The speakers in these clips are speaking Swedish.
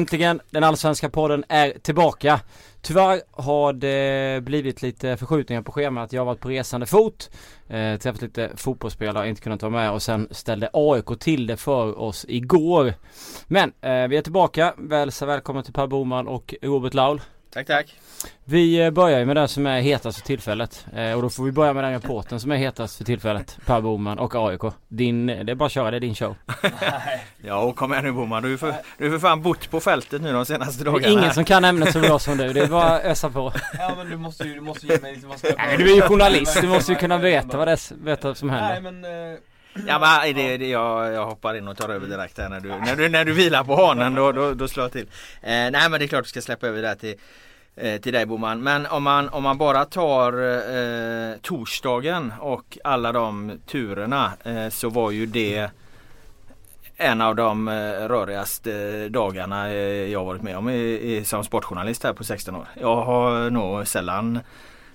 Äntligen, den allsvenska podden är tillbaka. Tyvärr har det blivit lite förskjutningar på schemat. Jag har varit på resande fot, eh, träffat lite fotbollsspelare, inte kunnat vara med och sen ställde AIK till det för oss igår. Men eh, vi är tillbaka. Välsa välkommen till Per Boman och Robert Laul. Tack tack. Vi eh, börjar ju med det som är hetast för tillfället. Eh, och då får vi börja med den rapporten som är hetast för tillfället. Per Boman och AIK Din, det är bara att köra, det är din show. Ja och kom igen nu Boman, du är för, du är för fan bott på fältet nu de senaste dagarna. Det är ingen som kan ämnet så bra som du, det är bara att ösa på. Ja men du måste ju, du måste ge mig lite vad ska jag Nej, Du är ju journalist, du måste ju kunna veta vad det är, veta som händer. Nej men eh, Ja men det, det, jag, jag hoppar in och tar över direkt här när du, när du, när du vilar på hanen då, då, då slår jag till. Eh, nej men det är klart du ska släppa över det där till eh, till dig Boman. Men om man, om man bara tar eh, torsdagen och alla de turerna eh, så var ju det en av de eh, rörigaste eh, dagarna eh, jag varit med om i, i, som sportjournalist här på 16 år. Jag har nog sällan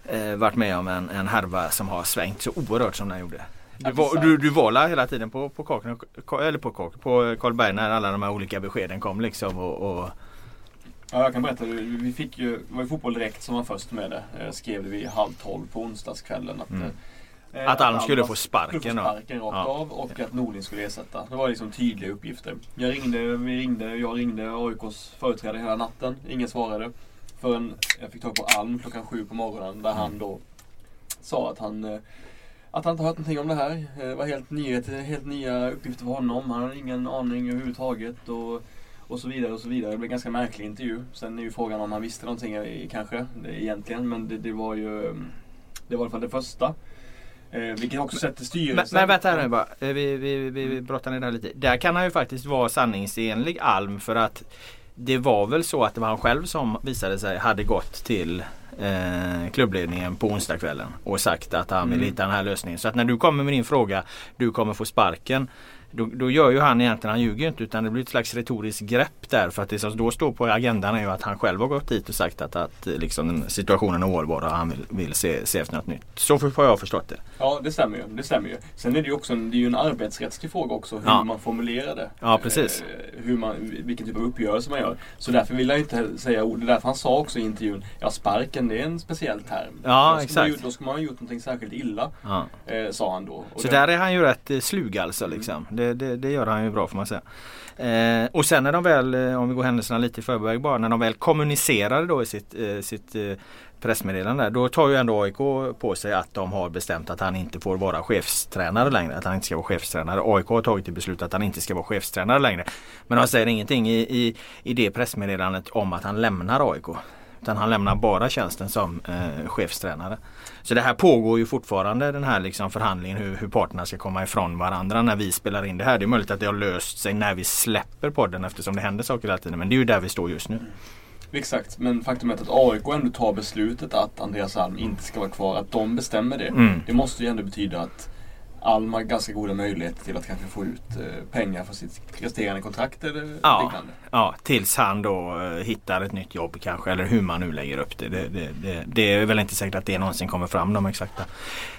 eh, varit med om en, en härva som har svängt så oerhört som den gjorde. Du, var, du, du var hela tiden på, på kaken, eller på kaken, på Karlberg när alla de här olika beskeden kom liksom och, och Ja, jag kan berätta. Vi fick ju, det var ju Fotboll Direkt som var först med det. Eh, skrev det vid halv tolv på onsdagskvällen. Att, Mm. eh, Att Alm skulle få sparken skulle få sparken rakt Ja. av och att Norling skulle ersätta. Det var liksom tydliga uppgifter. Jag ringde, vi ringde, jag ringde AIKs företrädare hela natten. Ingen svarade. Förrän jag fick tag på Alm klockan sju på morgonen där han då sa att han eh, att han inte hört någonting om det här. Eh, Det var helt, nyhet, helt nya uppgifter för honom. Han hade ingen aning överhuvudtaget. Och, och så vidare och så vidare. Det blev en ganska märklig intervju. Sen är ju frågan om han visste någonting eh, kanske egentligen. Men det, det var ju Det var i alla fall det första. Eh, vilket också sätter Men, styrelsen... men vänta här nu bara. Eh, Vi, vi, vi, vi brottar ner det här lite. Där kan han ju faktiskt vara sanningsenlig Alm för att det var väl så att det var han själv som visade sig hade gått till eh, klubbledningen på onsdagskvällen och sagt att han vill Mm. hitta den här lösningen. Så att när du kommer med din fråga, du kommer få sparken. Då, då gör ju han egentligen, han ljuger ju inte utan det blir ett slags retoriskt grepp där. För att det som då står på agendan är ju att han själv har gått dit och sagt att, att eh, liksom, situationen är ohållbar och han vill, vill se, se efter något nytt. Så har jag förstått det. Ja, det stämmer ju. Det stämmer ju. Sen är det ju också en, det är ju en arbetsrättslig fråga också. Hur Ja. man formulerar det. Ja, precis. Eh, hur man, vilken typ av uppgörelse man gör. Så därför vill jag inte säga ord. Det är därför han sa också i intervjun. Ja, sparken det är en speciell term. Ja, då ska Man, exakt. ju- då ska man ha gjort någonting särskilt illa. Ja. Eh, sa han då. Och Så det- där är han ju rätt eh, slug alltså. Liksom. Det, det, det gör han ju bra får man säga. Eh, och sen när de väl, eh, om vi går händelserna lite i förväg bara, när de väl kommunicerade då i sitt, eh, sitt eh, pressmeddelande där, då tar ju ändå AIK på sig att de har bestämt att han inte får vara chefstränare längre. Att han inte ska vara chefstränare. AIK har tagit ett beslut att han inte ska vara chefstränare längre. Men de säger ingenting i, i, i det pressmeddelandet om att han lämnar AIK. Utan han lämnar bara tjänsten som eh, chefstränare. Så det här pågår ju fortfarande den här liksom förhandlingen hur, hur parterna ska komma ifrån varandra när vi spelar in det här. Det är möjligt att det har löst sig när vi släpper podden eftersom det händer saker hela tiden. Men det är ju där vi står just nu. Exakt, men faktum är att AIK ändå tar beslutet att Andreas Alm inte ska vara kvar. Att de bestämmer det. Mm. Det måste ju ändå betyda att Alm har ganska goda möjligheter till att kanske få ut eh, pengar för sitt resterande kontrakt eller Ja. liknande. Ja, tills han då eh, hittar ett nytt jobb kanske eller hur man nu lägger upp det. Det, det, det. det är väl inte säkert att det någonsin kommer fram de exakta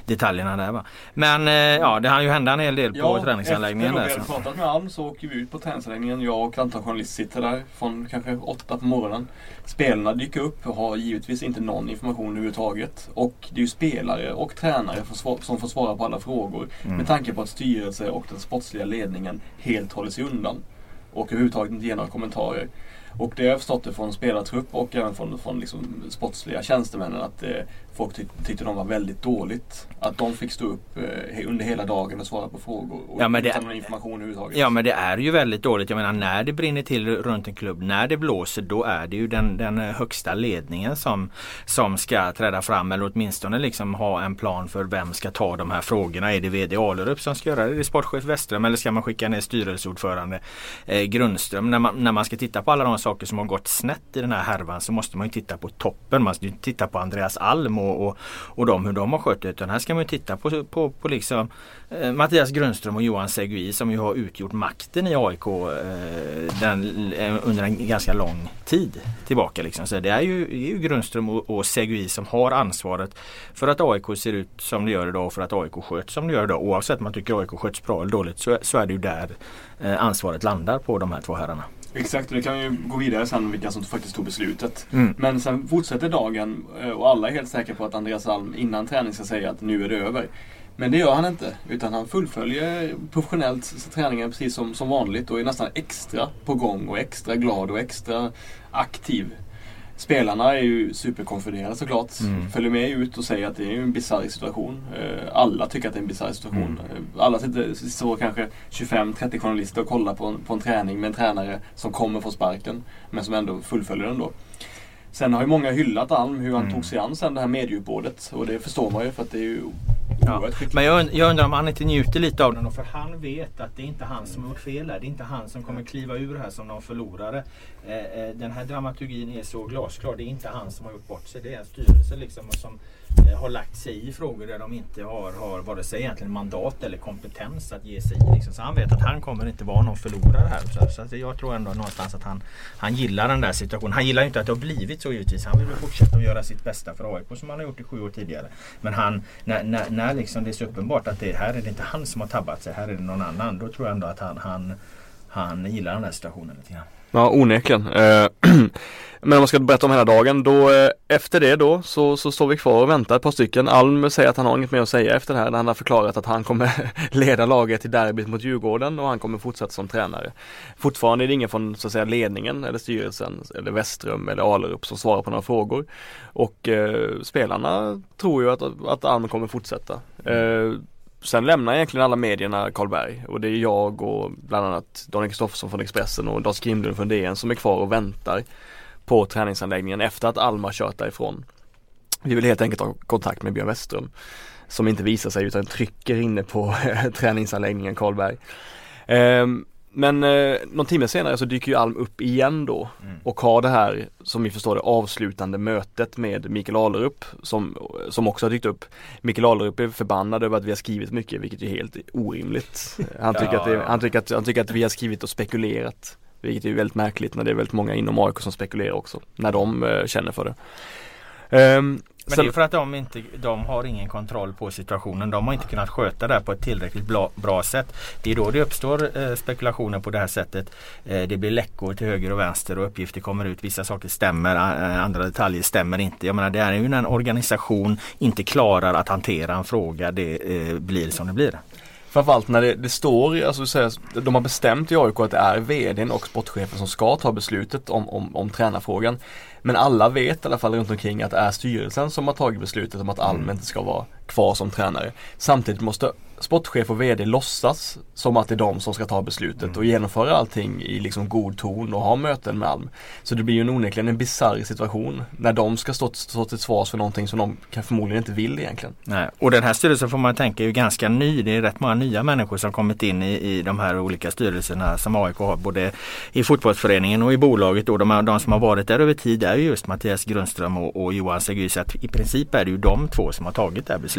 detaljerna där va. Men eh, ja, det hann ju hända en hel del på träningsanläggningen efter där. då vi hade pratat med Alm så åker vi ut på träningsanläggningen. Jag och ett antal journalister sitter där från kanske åtta på morgonen. Spelarna dyker upp och har givetvis inte någon information överhuvudtaget. Och det är ju spelare och tränare som får svara på alla frågor. Mm. Med tanke på att styrelse och den sportsliga ledningen helt håller sig undan. Och överhuvudtaget inte ger några kommentarer. Och det har jag förstått det från spelartrupp och även från, från liksom sportsliga tjänstemännen att eh, folk tyck, tyckte de var väldigt dåligt. Att de fick stå upp eh, under hela dagen och svara på frågor och Ja, men det- utan någon information överhuvudtaget. Ja men det är ju väldigt dåligt. Jag menar när det brinner till runt en klubb, när det blåser då är det ju den, den högsta ledningen som, som ska träda fram eller åtminstone liksom ha en plan för vem ska ta de här frågorna. Är det VD Alerup som ska göra det? Är det sportchef Westström eller ska man skicka ner styrelseordförande eh, Grundström? När man, när man ska titta på alla de saker som har gått snett i den här härvan så måste man ju titta på toppen. Man ska ju titta på Andreas Alm och, och, och de, hur de har skött det. Utan här ska man ju titta på, på, på liksom eh, Mattias Grundström och Johan Segui som ju har utgjort makten i AIK eh, den, eh, under en ganska lång tid tillbaka. Liksom. Så det är ju, det är ju Grundström och, och Segui som har ansvaret för att AIK ser ut som det gör idag och för att AIK sköts som det gör idag. Oavsett om man tycker AIK sköts bra eller dåligt så, så är det ju där eh, ansvaret landar på de här två herrarna. Exakt, och det kan ju gå vidare sen vilka som faktiskt tog beslutet. Mm. Men sen fortsätter dagen eh, och alla är helt säkra på att Andreas Alm innan träning ska säga att nu är det över. Men det gör han inte. Utan han fullföljer professionellt träningen precis som, som vanligt och är nästan extra på gång och extra glad och extra aktiv. Spelarna är ju superkonfunderade såklart. Mm. Följer med ut och säger att det är en bisarr situation. Eh, Alla tycker att det är en bisarr situation. Mm. Eh, Alla sitter, står kanske 25-30 journalister och kollar på en, på en träning med en tränare som kommer få sparken. Men som ändå fullföljer den då. Sen har ju många hyllat Alm hur han Mm. tog sig an sen det här medieuppbådet. Och det förstår man ju för att det är ju Ja. Men jag, und- jag undrar om han inte njuter lite av den. För han vet att det är inte han som har gjort fel här. Det är inte han som kommer kliva ur här som någon förlorare. Eh, eh, den här dramaturgin är så glasklar. Det är inte han som har gjort bort sig. Det är en styrelse liksom som Eh, har lagt sig i frågor där de inte har, har vare sig egentligen mandat eller kompetens att ge sig i. Liksom. Så han vet att han kommer inte vara någon förlorare här. Så, så jag tror ändå någonstans att han, han gillar den där situationen. Han gillar inte att det har blivit så givetvis. Han vill väl fortsätta att göra sitt bästa för AIK som han har gjort i sju år tidigare. Men han, när, när, när liksom det är så uppenbart att det här är det inte han som har tabbat sig, här är det någon annan. Då tror jag ändå att han, han, han gillar den här situationen lite grann. Ja, onekligen. Eh, men om man ska berätta om hela dagen, då eh, efter det då så, så står vi kvar och väntar ett par stycken. Alm säger att han har inget mer att säga efter det här när han har förklarat att han kommer leda laget i derbyt mot Djurgården och han kommer fortsätta som tränare. Fortfarande är det ingen från så att säga ledningen eller styrelsen eller Westström eller Alerup som svarar på några frågor. Och eh, spelarna tror ju att, att Alm kommer fortsätta. Eh, Sen lämnar egentligen alla medierna Karlberg och det är jag och bland annat Daniel Kristoffersson från Expressen och Lars Grimlund från DN som är kvar och väntar på träningsanläggningen efter att Alma kört därifrån. Vi vill helt enkelt ha kontakt med Björn Westström som inte visar sig utan trycker inne på träningsanläggningen Karlberg. Ehm, men eh, någon timme senare så dyker ju Alm upp igen då Mm. och har det här, som vi förstår det, avslutande mötet med Mikael Alerup som, som också har dykt upp. Mikael Alerup är förbannad över att vi har skrivit mycket, vilket är helt orimligt. Han tycker, Ja, att, det, han, tycker att, han tycker att vi har skrivit och spekulerat. Vilket är väldigt märkligt när det är väldigt många inom AIK som spekulerar också, när de eh, känner för det. Ehm, Men sen- det är för att de, inte, de har ingen kontroll på situationen. De har inte kunnat sköta det här på ett tillräckligt bra, bra sätt. Det är då det uppstår eh, spekulationer på det här sättet. Eh, det blir läckor till höger och vänster och uppgifter kommer ut. Vissa saker stämmer, a- andra detaljer stämmer inte. Jag menar det är ju när en organisation inte klarar att hantera en fråga det eh, blir som det blir. Framförallt när det, det står, alltså säger, de har bestämt i AIK att det är VDn och sportchefen som ska ta beslutet om, om, om tränarfrågan. Men alla vet i alla fall runt omkring att det är styrelsen som har tagit beslutet om att Alm inte ska vara kvar som tränare. Samtidigt måste sportchef och VD låtsas som att det är de som ska ta beslutet och genomföra allting i liksom god ton och ha möten med Alm. Så det blir ju en onekligen en bisarr situation när de ska stå, stå till svars för någonting som de kan förmodligen inte vill egentligen. Nej. Och den här styrelsen får man tänka är ju ganska ny. Det är rätt många nya människor som kommit in i, i de här olika styrelserna som AIK har både i fotbollsföreningen och i bolaget. Och de, de som har varit där över tid är ju just Mattias Grundström och, och Johan Segy. Så att i princip är det ju de två som har tagit det här beslutet.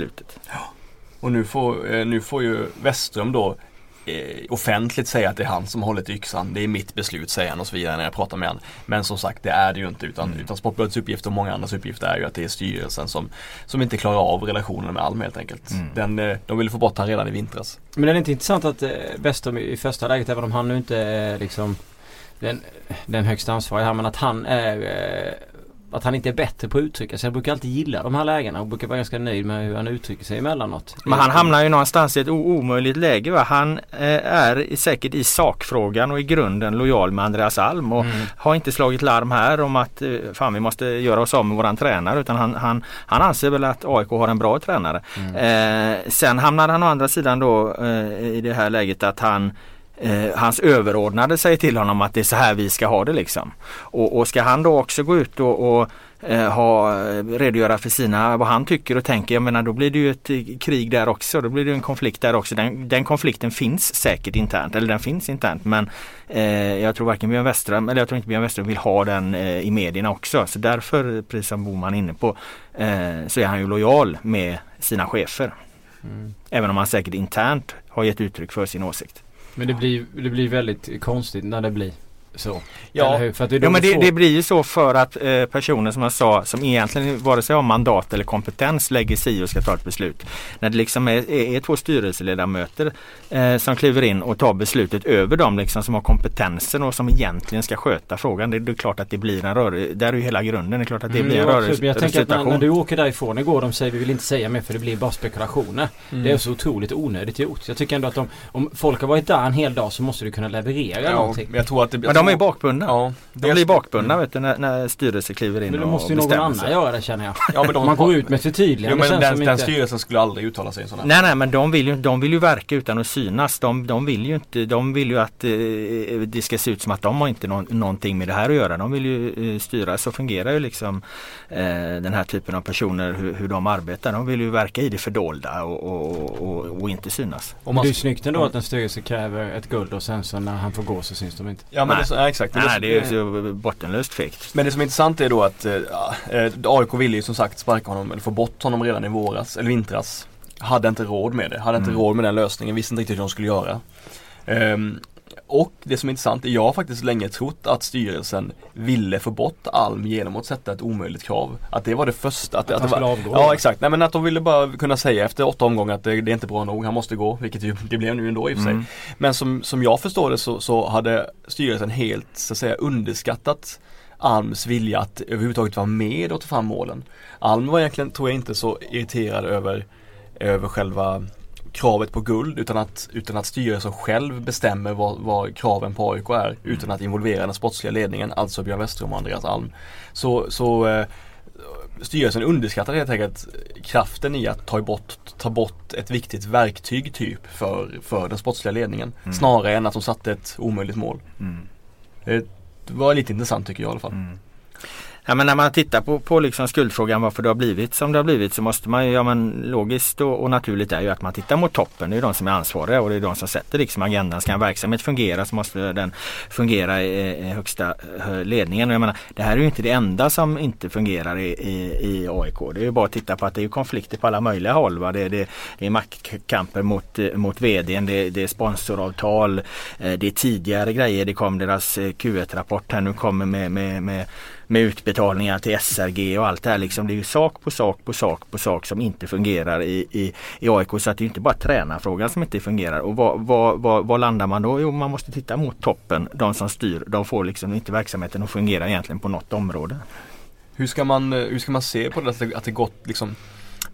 Och nu får, eh, nu får ju Westström då eh, offentligt säga att det är han som hållit yxan. Det är mitt beslut säger han och så vidare när jag pratar med honom. Men som sagt det är det ju inte utan, Mm. utan Sportbladets uppgift och många andras uppgift är ju att det är styrelsen som, som inte klarar av relationen med Alm helt enkelt. Mm. Den, eh, de ville få bort han redan i vintras. Men är det inte intressant att eh, Westholm i första läget, även om han nu inte är liksom den, den högsta ansvariga här, men att han är eh, att han inte är bättre på att uttrycka sig. Jag brukar alltid gilla de här lägena och brukar vara ganska nöjd med hur han uttrycker sig emellanåt. Men han hamnar ju någonstans i ett omöjligt läge. Va? Han eh, är säkert i sakfrågan och i grunden lojal med Andreas Alm och Mm. har inte slagit larm här om att eh, fan vi måste göra oss av med våran tränare utan han, han, han anser väl att AIK har en bra tränare. Mm. Eh, sen hamnar han å andra sidan då eh, i det här läget att han eh, hans överordnade säger till honom att det är så här vi ska ha det liksom. Och, och ska han då också gå ut och, och eh, ha, redogöra för sina, vad han tycker och tänker. Jag menar då blir det ju ett eh, krig där också. Då blir det en konflikt där också. Den, den konflikten finns säkert internt. Eller den finns internt. Men eh, jag tror varken Björn Westerholm eller jag tror inte Björn Westerholm vill ha den eh, i medierna också. Så därför, precis som Boman är inne på, eh, så är han ju lojal med sina chefer. Mm. Även om han säkert internt har gett uttryck för sin åsikt. Men det blir, det blir väldigt konstigt när det blir så. Ja. För att det, Ja men det, det blir ju så för att eh, personer som jag sa som egentligen vare sig har mandat eller kompetens lägger sig i och ska ta ett beslut. När det liksom är, är, är två styrelseledamöter eh, som kliver in och tar beslutet över dem liksom som har kompetensen och som egentligen ska sköta frågan. Det, det är klart att det blir en rörelse. Där är ju hela grunden. Det är klart att det Mm, blir en. Men jag tänker att när, när rörelse. du åker därifrån igår de säger vi vill inte säga mer för det blir bara spekulationer. Mm. Det är så otroligt onödigt gjort. Jag tycker ändå att om, om folk har varit där en hel dag så måste du kunna leverera Ja, någonting. men jag tror att det Men de är ju bakbundna. Ja, De blir bakbundna vet du, när, när styrelsen kliver in Men och måste ju någon annan sig. göra det känner jag. Ja, men de, Man går ut med ett Jo, förtydligande men den, den inte... styrelsen skulle aldrig uttala sig i här. Nej nej men de vill ju, de vill ju verka utan att synas. De, de vill ju inte, de vill ju att eh, det ska se ut som att de har inte någon, någonting med det här att göra. De vill ju eh, styra. Så fungerar ju liksom eh, den här typen av personer hur, hur de arbetar. De vill ju verka i det fördolda och, och, och, och inte synas. Men man, det är ju snyggt ändå att en styrelse kräver ett guld och sen så när han får gå så syns de inte. ja men Nej. ja, exakt. Nej, det är ju bottenlöst fegt. men det som är intressant är då att eh, eh, AIK ville ju som sagt sparka honom eller få bort honom redan i våras eller vintras. Hade inte råd med det, hade inte Mm. råd med den lösningen, visste inte riktigt hur de skulle göra. Ehm, och det som är intressant är jag har faktiskt länge trott att styrelsen ville få bort Alm genom att sätta ett omöjligt krav. Att det var det första. Att, Att att han var, skulle avgå. Ja exakt, nej men att de ville bara kunna säga efter åtta omgångar att det, det är inte bra nog, han måste gå. Vilket ju det blev nu ändå i och för sig. Mm. Men som, som jag förstår det så, så hade styrelsen helt så att säga underskattat Alms vilja att överhuvudtaget vara med och ta fram målen. Alm var egentligen, tror jag inte, så irriterad över, över själva kravet på guld utan att, utan att styrelsen själv bestämmer vad, vad kraven på AIK är utan att involvera den sportsliga ledningen, alltså Björn Westerholm och Andreas Alm. Så, så eh, styrelsen underskattar helt enkelt kraften i att ta bort, ta bort ett viktigt verktyg typ för, för den sportsliga ledningen. Mm. Snarare än att de satte ett omöjligt mål. Mm. Det var lite intressant tycker jag i alla fall. Mm. Ja, men när man tittar på, på liksom skuldfrågan varför det har blivit som det har blivit så måste man ju, ja men logiskt och, och naturligt är ju att man tittar mot toppen. Det är de som är ansvariga och det är de som sätter liksom agendan. Ska en verksamhet fungera så måste den fungera i, i högsta eh, ledningen. Och jag menar, det här är ju inte det enda som inte fungerar i, i, i AIK. Det är ju bara att titta på att det är konflikter på alla möjliga håll. Va? Det, är- det, det är maktkamper mot, eh, mot vdn, det, det är sponsoravtal, eh, det är tidigare grejer. Det kom deras Q1-rapport här nu kommer med, med, med med utbetalningar till SRG och allt det här. Liksom. Det är ju sak på sak på sak på sak som inte fungerar i, i, i AIK. Så att det är inte bara tränarfrågan som inte fungerar. Och vad, vad, vad, vad landar man då? Jo, man måste titta mot toppen. De som styr, de får liksom inte verksamheten att fungera egentligen på något område. Hur ska man, eh, hur ska man se på det att det, att det gått liksom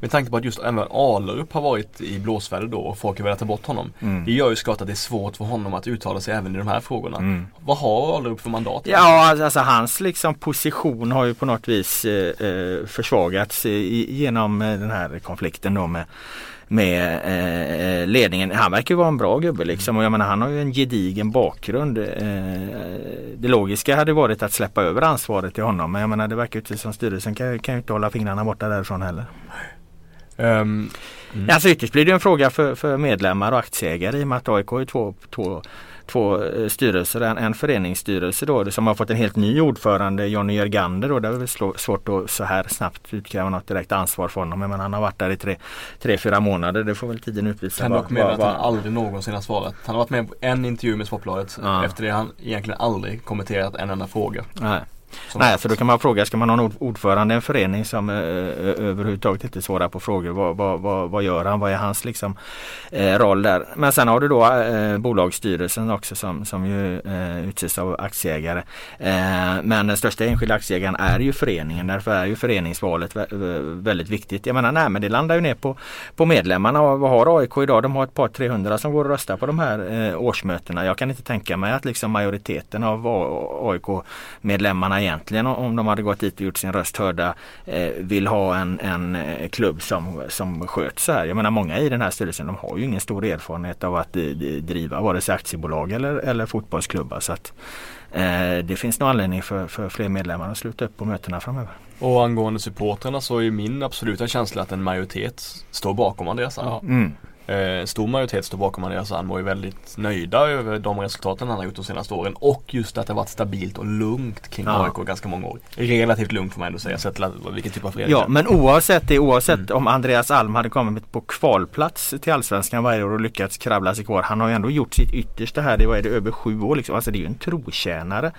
med tanke på att just även Alerup har varit i blåsväder då och folk har velat ta bort honom. Mm. Det gör ju såklart att det är svårt för honom att uttala sig även i de här frågorna. Mm. Vad har Alerup för mandat? Ja, alltså, hans liksom position har ju på något vis eh, eh, försvagats i, genom eh, den här konflikten då med med eh, ledningen. Han verkar vara en bra gubbe liksom och jag menar han har ju en gedigen bakgrund. Eh, det logiska hade varit att släppa över ansvaret till honom men jag menar det verkar ju inte som styrelsen kan, kan ju inte hålla fingrarna borta därifrån heller. Ehm, Mm. Alltså ytterst blir det en fråga för, för medlemmar och aktieägare i och med att AIK är två, två, två eh, styrelser. En, en föreningsstyrelse då som har fått en helt ny ordförande, Jonny Jörgander. Då. Det är väl slå, svårt att så här snabbt utkräva något direkt ansvar för honom. Men han har varit där i tre, tre fyra månader. Det får väl tiden utvisa. kan dock meddela vad- att han aldrig någonsin har svarat. Han har varit med på en intervju med Sportbladet. Ja. Efter det har han egentligen aldrig kommenterat en enda fråga. Nej. Nej, så då kan man fråga, ska man ha en ord- ordförande i en förening som eh, eh, överhuvudtaget inte svarar på frågor? Vad, vad, vad, vad gör han? Vad är hans liksom, eh, roll där? Men sen har du då eh, bolagsstyrelsen också som, som ju eh, utses av aktieägare. Eh, men den största enskilda aktieägaren är ju föreningen. Därför är ju föreningsvalet vä- vä- väldigt viktigt. Jag menar, nej men det landar ju ner på, på medlemmarna. Och vad har AIK idag? De har ett par 300 som går och röstar på de här eh, årsmötena. Jag kan inte tänka mig att liksom majoriteten av AIK-medlemmarna egentligen om de hade gått dit och gjort sin röst hörda eh, vill ha en, en eh, klubb som, som sköts så här. Jag menar många i den här styrelsen de har ju ingen stor erfarenhet av att eh, driva vare sig aktiebolag eller, eller fotbollsklubbar. Så att, eh, det finns nog anledning för, för fler medlemmar att sluta upp på mötena framöver. Och angående supportrarna så är min absoluta känsla att en majoritet står bakom Andreas. Ja. Mm. Eh, stor majoritet står bakom Andreas Alm och är väldigt nöjda över de resultaten han har gjort de senaste åren. Och just att det har varit stabilt och lugnt kring Ja. AIK ganska många år. Relativt lugnt får man ändå säga sett till vilken typ av förening Ja är. men oavsett det, oavsett om Andreas Alm hade kommit på kvalplats till Allsvenskan varje år och lyckats kravla sig kvar. Han har ju ändå gjort sitt yttersta här. Det var det över sju år liksom. Alltså det är ju en trotjänare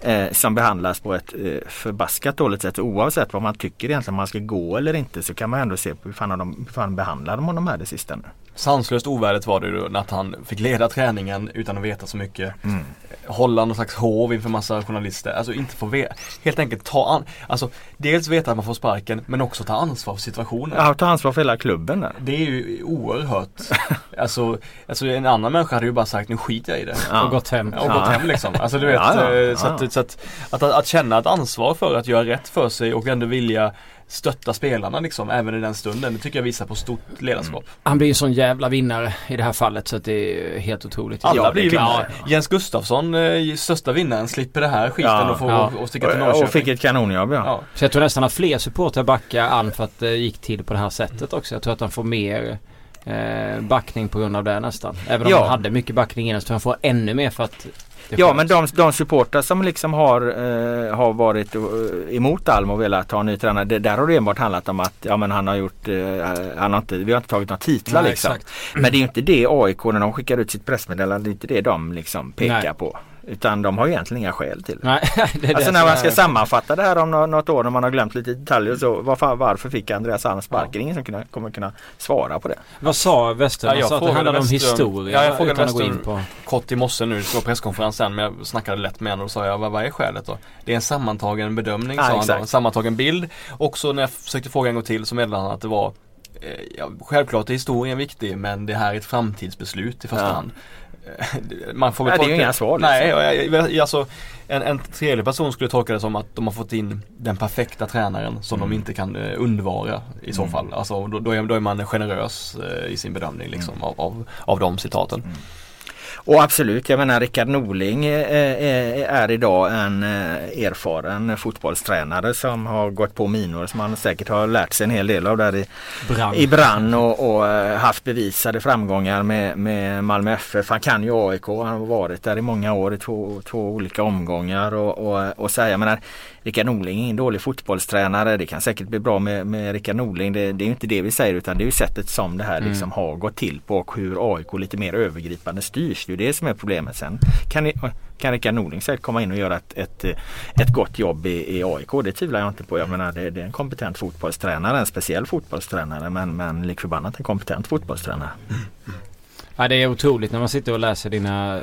eh, som behandlas på ett eh, förbaskat dåligt sätt. Oavsett vad man tycker egentligen om man ska gå eller inte så kan man ändå se på hur fan, de, hur fan behandlar de honom här det sista nu. Sanslöst ovärdigt var det ju att han fick leda träningen utan att veta så mycket. Mm. Hålla någon slags hov inför massa journalister. Alltså inte få veta. Helt enkelt ta an. Alltså dels veta att man får sparken men också ta ansvar för situationen. Ja, ta ansvar för hela klubben där. Det är ju oerhört. alltså, alltså en annan människa hade ju bara sagt nu skiter jag i det. Ja. Och gått hem. Och gått Ja. hem liksom. Alltså du vet, Ja, ja, eh, så, ja. att, så att, att, att, känna ett ansvar för att göra rätt för sig och ändå vilja stötta spelarna liksom även i den stunden. Det tycker jag visar på stort ledarskap. Han blir en sån jävla vinnare i det här fallet så att det är helt otroligt. Alla Ja, blir vinnare. klart. Jens Gustafsson, eh, största vinnaren, slipper det här skiten Ja. och får Ja. och sticka till Norrköping. Och fick ett kanonjobb ja. ja. Så jag tror nästan att fler supportrar backar Alm för att det gick till på det här sättet också. Jag tror att han får mer eh, backning på grund av det nästan. Även om Ja. han hade mycket backning innan så tror jag han får ännu mer för att Ja men de, de supportrar som liksom har, eh, har varit eh, emot Alm och velat ha en ny tränare. Det, där har det enbart handlat om att ja, men han har gjort, eh, han har inte, vi har inte tagit några titlar Nej, liksom. exakt. Men det är inte det AIK när de skickar ut sitt pressmeddelande, det är inte det de liksom pekar Nej. på. Utan de har ju egentligen inga skäl till det. Nej, det är Alltså det när man ska är- sammanfatta det här om nå- något år när man har glömt lite detaljer så varför, varför fick Andreas Alm sparken? Ingen som kunna, kommer kunna svara på det. Vad sa Western? Ja, jag sa att det handlade om historia Ja, jag frågade utan att gå in Western- på. Kort i morse nu, det ska vara presskonferens sen men jag snackade lätt med honom och sa jag vad, vad är skälet då? Det är en sammantagen bedömning Ja, sa han då, en sammantagen bild. Också när jag försökte fråga en gång till så meddelade han att det var eh, ja, Självklart är historien viktig men det här är ett framtidsbeslut i första Ja. hand. Man får väl Nej, det är ju inga svar, liksom. Nej, alltså, en, en tredje person skulle tolka det som att de har fått in den perfekta tränaren som Mm. de inte kan eh, undvara i så Mm. fall. Alltså, då, då, är, då är man generös eh, i sin bedömning liksom, av, av, av de citaten. Och absolut, jag menar Rickard Norling eh, eh, är idag en eh, erfaren fotbollstränare som har gått på minor som han säkert har lärt sig en hel del av där i, Brand. i brann och, och eh, haft bevisade framgångar med, med Malmö FF. Han kan ju AIK, han har varit där i många år i två, två olika omgångar och, och, och så här, jag menar Rickard Norling är ingen dålig fotbollstränare. Det kan säkert bli bra med, med Rickard Norling. Det, det är inte det vi säger utan det är ju sättet som det här Mm. liksom har gått till på och hur AIK lite mer övergripande styrs. Det är det som är problemet sen. Kan, ni, kan Rickard Norling säkert komma in och göra ett, ett, ett gott jobb i, i AIK? Det tvivlar jag inte på. Jag menar det, det är en kompetent fotbollstränare, en speciell fotbollstränare men, men lik förbannat en kompetent fotbollstränare. Ja, det är otroligt när man sitter och läser dina eh,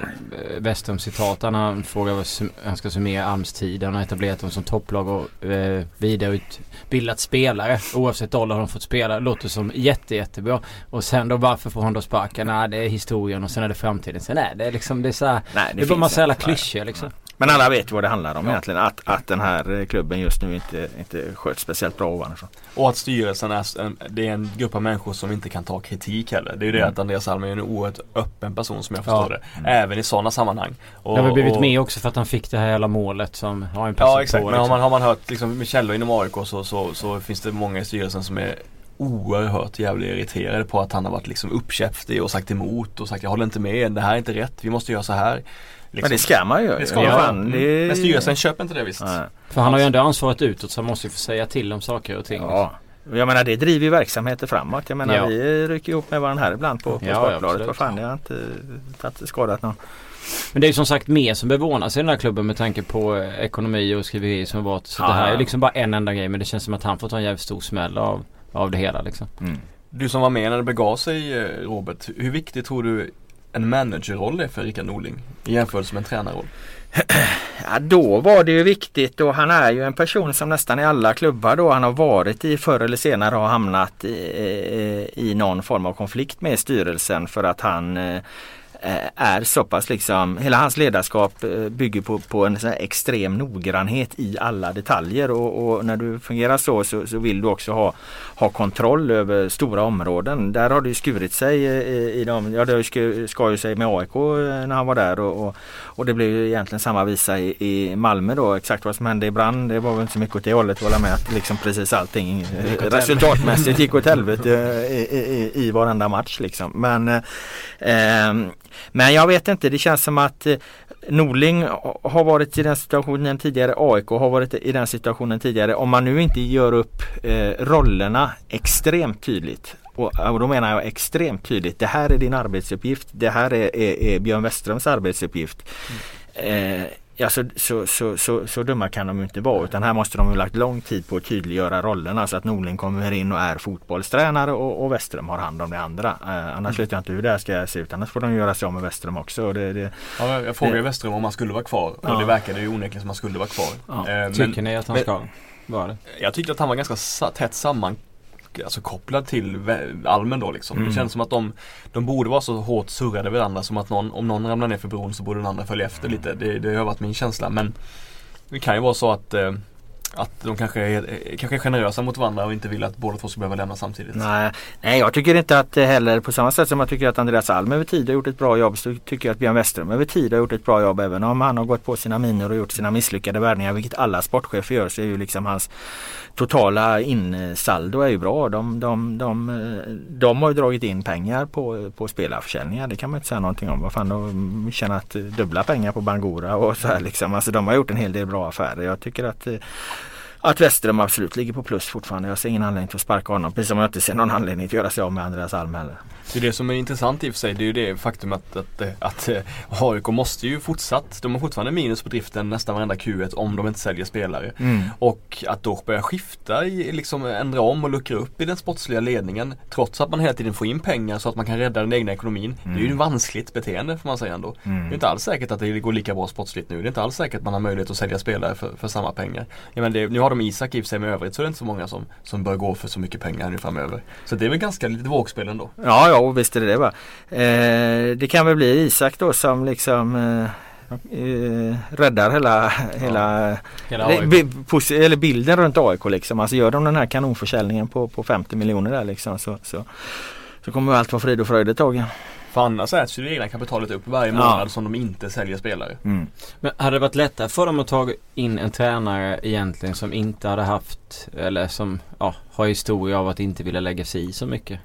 Western-citat. Han har frågat vad han ska summera tid. Han har etablerat dem som topplag och eh, vidareutbildat spelare. Oavsett ålder har de fått spela. Det låter som jätte, jättebra. Och sen då varför får han då sparken? Nej, det är historien och sen är det framtiden. Sen är det liksom, det är så här, Nej, det bara finns massa jävla klyschor liksom. Men alla vet vad det handlar om Ja. egentligen. Att, att den här eh, klubben just nu inte, inte sköts speciellt bra ovanifrån. Och att styrelsen är en, det är en grupp av människor som inte kan ta kritik heller. Det är ju det Mm. att Andreas Alm är en oerhört öppen person som jag förstår Ja. det. Även i sådana sammanhang. Och, Det har blivit och- med också för att han fick det här jävla målet som har en Ja exakt, på. men har liksom. man, har man hört liksom, med källor inom AIK så, så, så finns det många i styrelsen som är oerhört jävligt irriterade på att han har varit liksom uppkäftig och sagt emot och sagt jag håller inte med, det här är inte rätt, vi måste göra så här. Men Liksom. det ska man ju. Det ska Ja. man. Fan, Mm. det- Men styrelsen köper inte det visst. Nej. För han har ju ändå ansvaret utåt så han måste ju få säga till om saker och ting. Ja. Jag menar det driver ju verksamheter framåt. Jag menar Ja. vi rycker ihop med varandra här ibland på, på Ja, Sportbladet. Vad fan, det har inte tagit skadat någon. Men det är ju som sagt mer som bevaras i den här klubben med tanke på eh, ekonomi och skriveri som har varit. Så Ja, det här är liksom bara en enda grej men det känns som att han får ta en jävligt stor smäll av, av det hela liksom. Du som var med när det begav sig eh, Robert, hur viktigt tror du en managerroll är för Rickard Norling i jämförelse med en tränarroll? Ja, då var det ju viktigt och han är ju en person som nästan i alla klubbar då han har varit i förr eller senare har hamnat i, i, någon form av konflikt med styrelsen för att han eh, är så pass liksom, hela hans ledarskap eh, bygger på, på en sån extrem noggrannhet i alla detaljer och, och när du fungerar så, så, så vill du också ha, ha kontroll över stora områden. Där har det skurit sig i, i de, ja det skar ju sig med AIK när han var där och, och, och det blev ju egentligen samma visa i, i Malmö då. Exakt vad som hände i Brann det var väl inte så mycket åt det hållet att hålla med att liksom precis allting resultatmässigt gick åt helvete i, i, i varenda match liksom. Men, eh, men jag vet inte, det känns som att eh, Norling har varit i den situationen tidigare, AIK har varit i den situationen tidigare. Om man nu inte gör upp eh, rollerna extremt tydligt och, och då menar jag extremt tydligt. Det här är din arbetsuppgift. Det här är, är, är Björn Westerholms arbetsuppgift. Mm. Eh, Ja, så, så, så, så, så dumma kan de inte vara utan här måste de ha lagt lång tid på att tydliggöra rollerna så att Norling kommer in och är fotbollstränare och, och Westerholm har hand om det andra. Eh, annars mm. vet jag inte hur det här ska se ut. Annars får de göra sig av med Westerholm också. Det, det, ja, jag frågade Westerholm om han skulle vara kvar och ja. det verkade ju onekligen som att han skulle vara kvar. Ja. Eh, Tycker ni att han ska vara det? Jag tyckte att han var ganska tätt samman alltså kopplad till Almen då liksom. Mm. Det känns som att de, de borde vara så hårt surrade varandra som att någon, om någon ramlar ner för bron så borde den andra följa efter lite. Det, det har varit min känsla men det kan ju vara så att eh, att de kanske är, eh, kanske är generösa mot varandra och inte vill att båda två ska behöva lämna samtidigt. Nej, nej jag tycker inte att eh, heller på samma sätt som jag tycker att Andreas Alm över tid har gjort ett bra jobb så tycker jag att Björn Westerholm över tid har gjort ett bra jobb även om han har gått på sina miner och gjort sina misslyckade värvningar vilket alla sportchefer gör så är ju liksom hans totala insaldo är ju bra. De, de, de, eh, de har ju dragit in pengar på, på spelarförsäljningar. Det kan man inte säga någonting om. Vad fan, de har tjänat dubbla pengar på Bangora och så här liksom. Alltså de har gjort en hel del bra affärer. Jag tycker att att Westerholm absolut ligger på plus fortfarande. Jag ser ingen anledning till att sparka honom. Precis som jag inte ser någon anledning till att göra sig av med Andreas Alm heller. Det är det som är intressant i och för sig. Det är ju det faktum att, att, att, att AIK måste ju fortsatt, de har fortfarande minus på driften nästan varenda Q1 om de inte säljer spelare. Mm. Och att då börja skifta, liksom ändra om och luckra upp i den sportsliga ledningen trots att man hela tiden får in pengar så att man kan rädda den egna ekonomin. Mm. Det är ju ett vanskligt beteende får man säga ändå. Mm. Det är inte alls säkert att det går lika bra sportsligt nu. Det är inte alls säkert att man har möjlighet att sälja spelare för, för samma pengar. Ja, men det, nu har de Isak i och sig med övrigt så är det inte så många som, som bör gå för så mycket pengar nu framöver. Så det är väl ganska lite vågspel ändå. Ja, ja visst är det det va. Eh, det kan väl bli Isak då som liksom eh, eh, räddar hela, hela, hela eller bilden runt AIK liksom. Alltså gör de den här kanonförsäljningen på, på 50 miljoner där liksom så, så, så kommer allt vara frid och fröjd ett tag. För annars äts ju det egna kapitalet upp varje månad ja. som de inte säljer spelare. Mm. Men hade det varit lättare för dem att ta in en tränare egentligen som inte hade haft eller som ja, har historia av att inte vilja lägga sig i så mycket?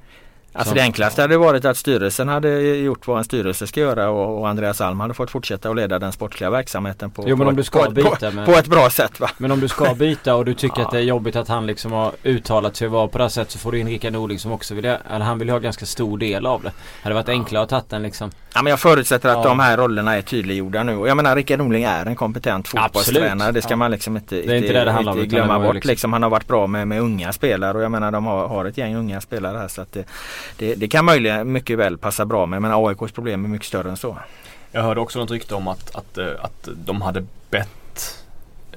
Alltså det enklaste hade varit att styrelsen hade gjort vad en styrelse ska göra och, och Andreas Alm hade fått fortsätta att leda den sportsliga verksamheten på, jo, på, byta på, på ett bra sätt. Va? Men om du ska byta och du tycker ja. att det är jobbigt att han liksom har uttalat sig och vara på det här sättet så får du in Rickard Norling som också vill, eller han vill ha ganska stor del av det. Hade varit enklare att ta den liksom. Ja men jag förutsätter att ja. de här rollerna är tydliggjorda nu och jag menar Rickard Norling är en kompetent fotbollstränare. Det ska ja. man liksom inte, det inte, det det handlar inte glömma bort. Liksom. liksom. Han har varit bra med, med unga spelare och jag menar de har, har ett gäng unga spelare här så att det, det, det kan möjligen mycket väl passa bra med. Men AIKs problem är mycket större än så. Jag hörde också något rykte om att, att, eh, att de hade bett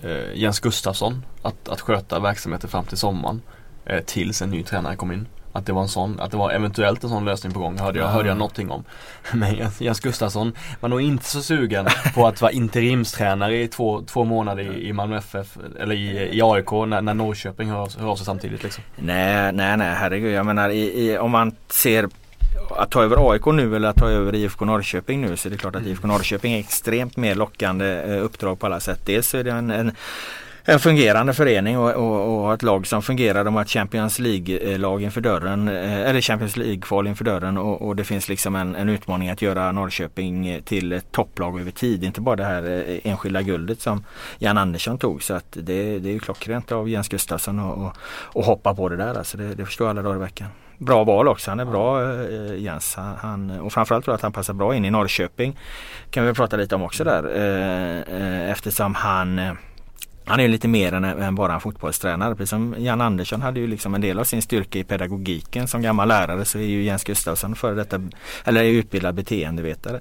eh, Jens Gustafsson att, att sköta verksamheten fram till sommaren. Eh, tills en ny tränare kom in. Att det var en sån, att det var eventuellt en sån lösning på gång hörde jag, hörde jag någonting om. Men Jens Gustafsson var nog inte så sugen på att vara interimstränare i två, två månader i, i Malmö FF eller i, i AIK när, när Norrköping hör, hör av sig samtidigt liksom. Nej, nej, nej herregud. Jag menar i, i, om man ser att ta över AIK nu eller att ta över IFK Norrköping nu så är det klart att. IFK Norrköping är extremt mer lockande eh, uppdrag på alla sätt. Dels så är det en, en en fungerande förening och, och, och, ett lag som fungerar. De har ett Champions League-lag inför dörren, eh, eller Champions League-kval inför dörren och, och, det finns liksom en, en, utmaning att göra Norrköping till ett topplag över tid. Inte bara det här eh, enskilda guldet som Jan Andersson tog. Så att det, det är ju klockrent av Jens Gustafsson att hoppa på det där. Alltså det, det förstår alla dagar i veckan bra val också. Han är bra eh, Jens. Han, och framförallt tror jag att han passar bra in i Norrköping. Kan vi prata lite om också där. Eh, eh eftersom han eh, han är ju lite mer än, än, bara en fotbollstränare. Precis som Jan Andersson hade ju liksom en del av sin styrka i pedagogiken. Som gammal lärare så är ju Jens Gustafsson före detta, eller är utbildad beteendevetare.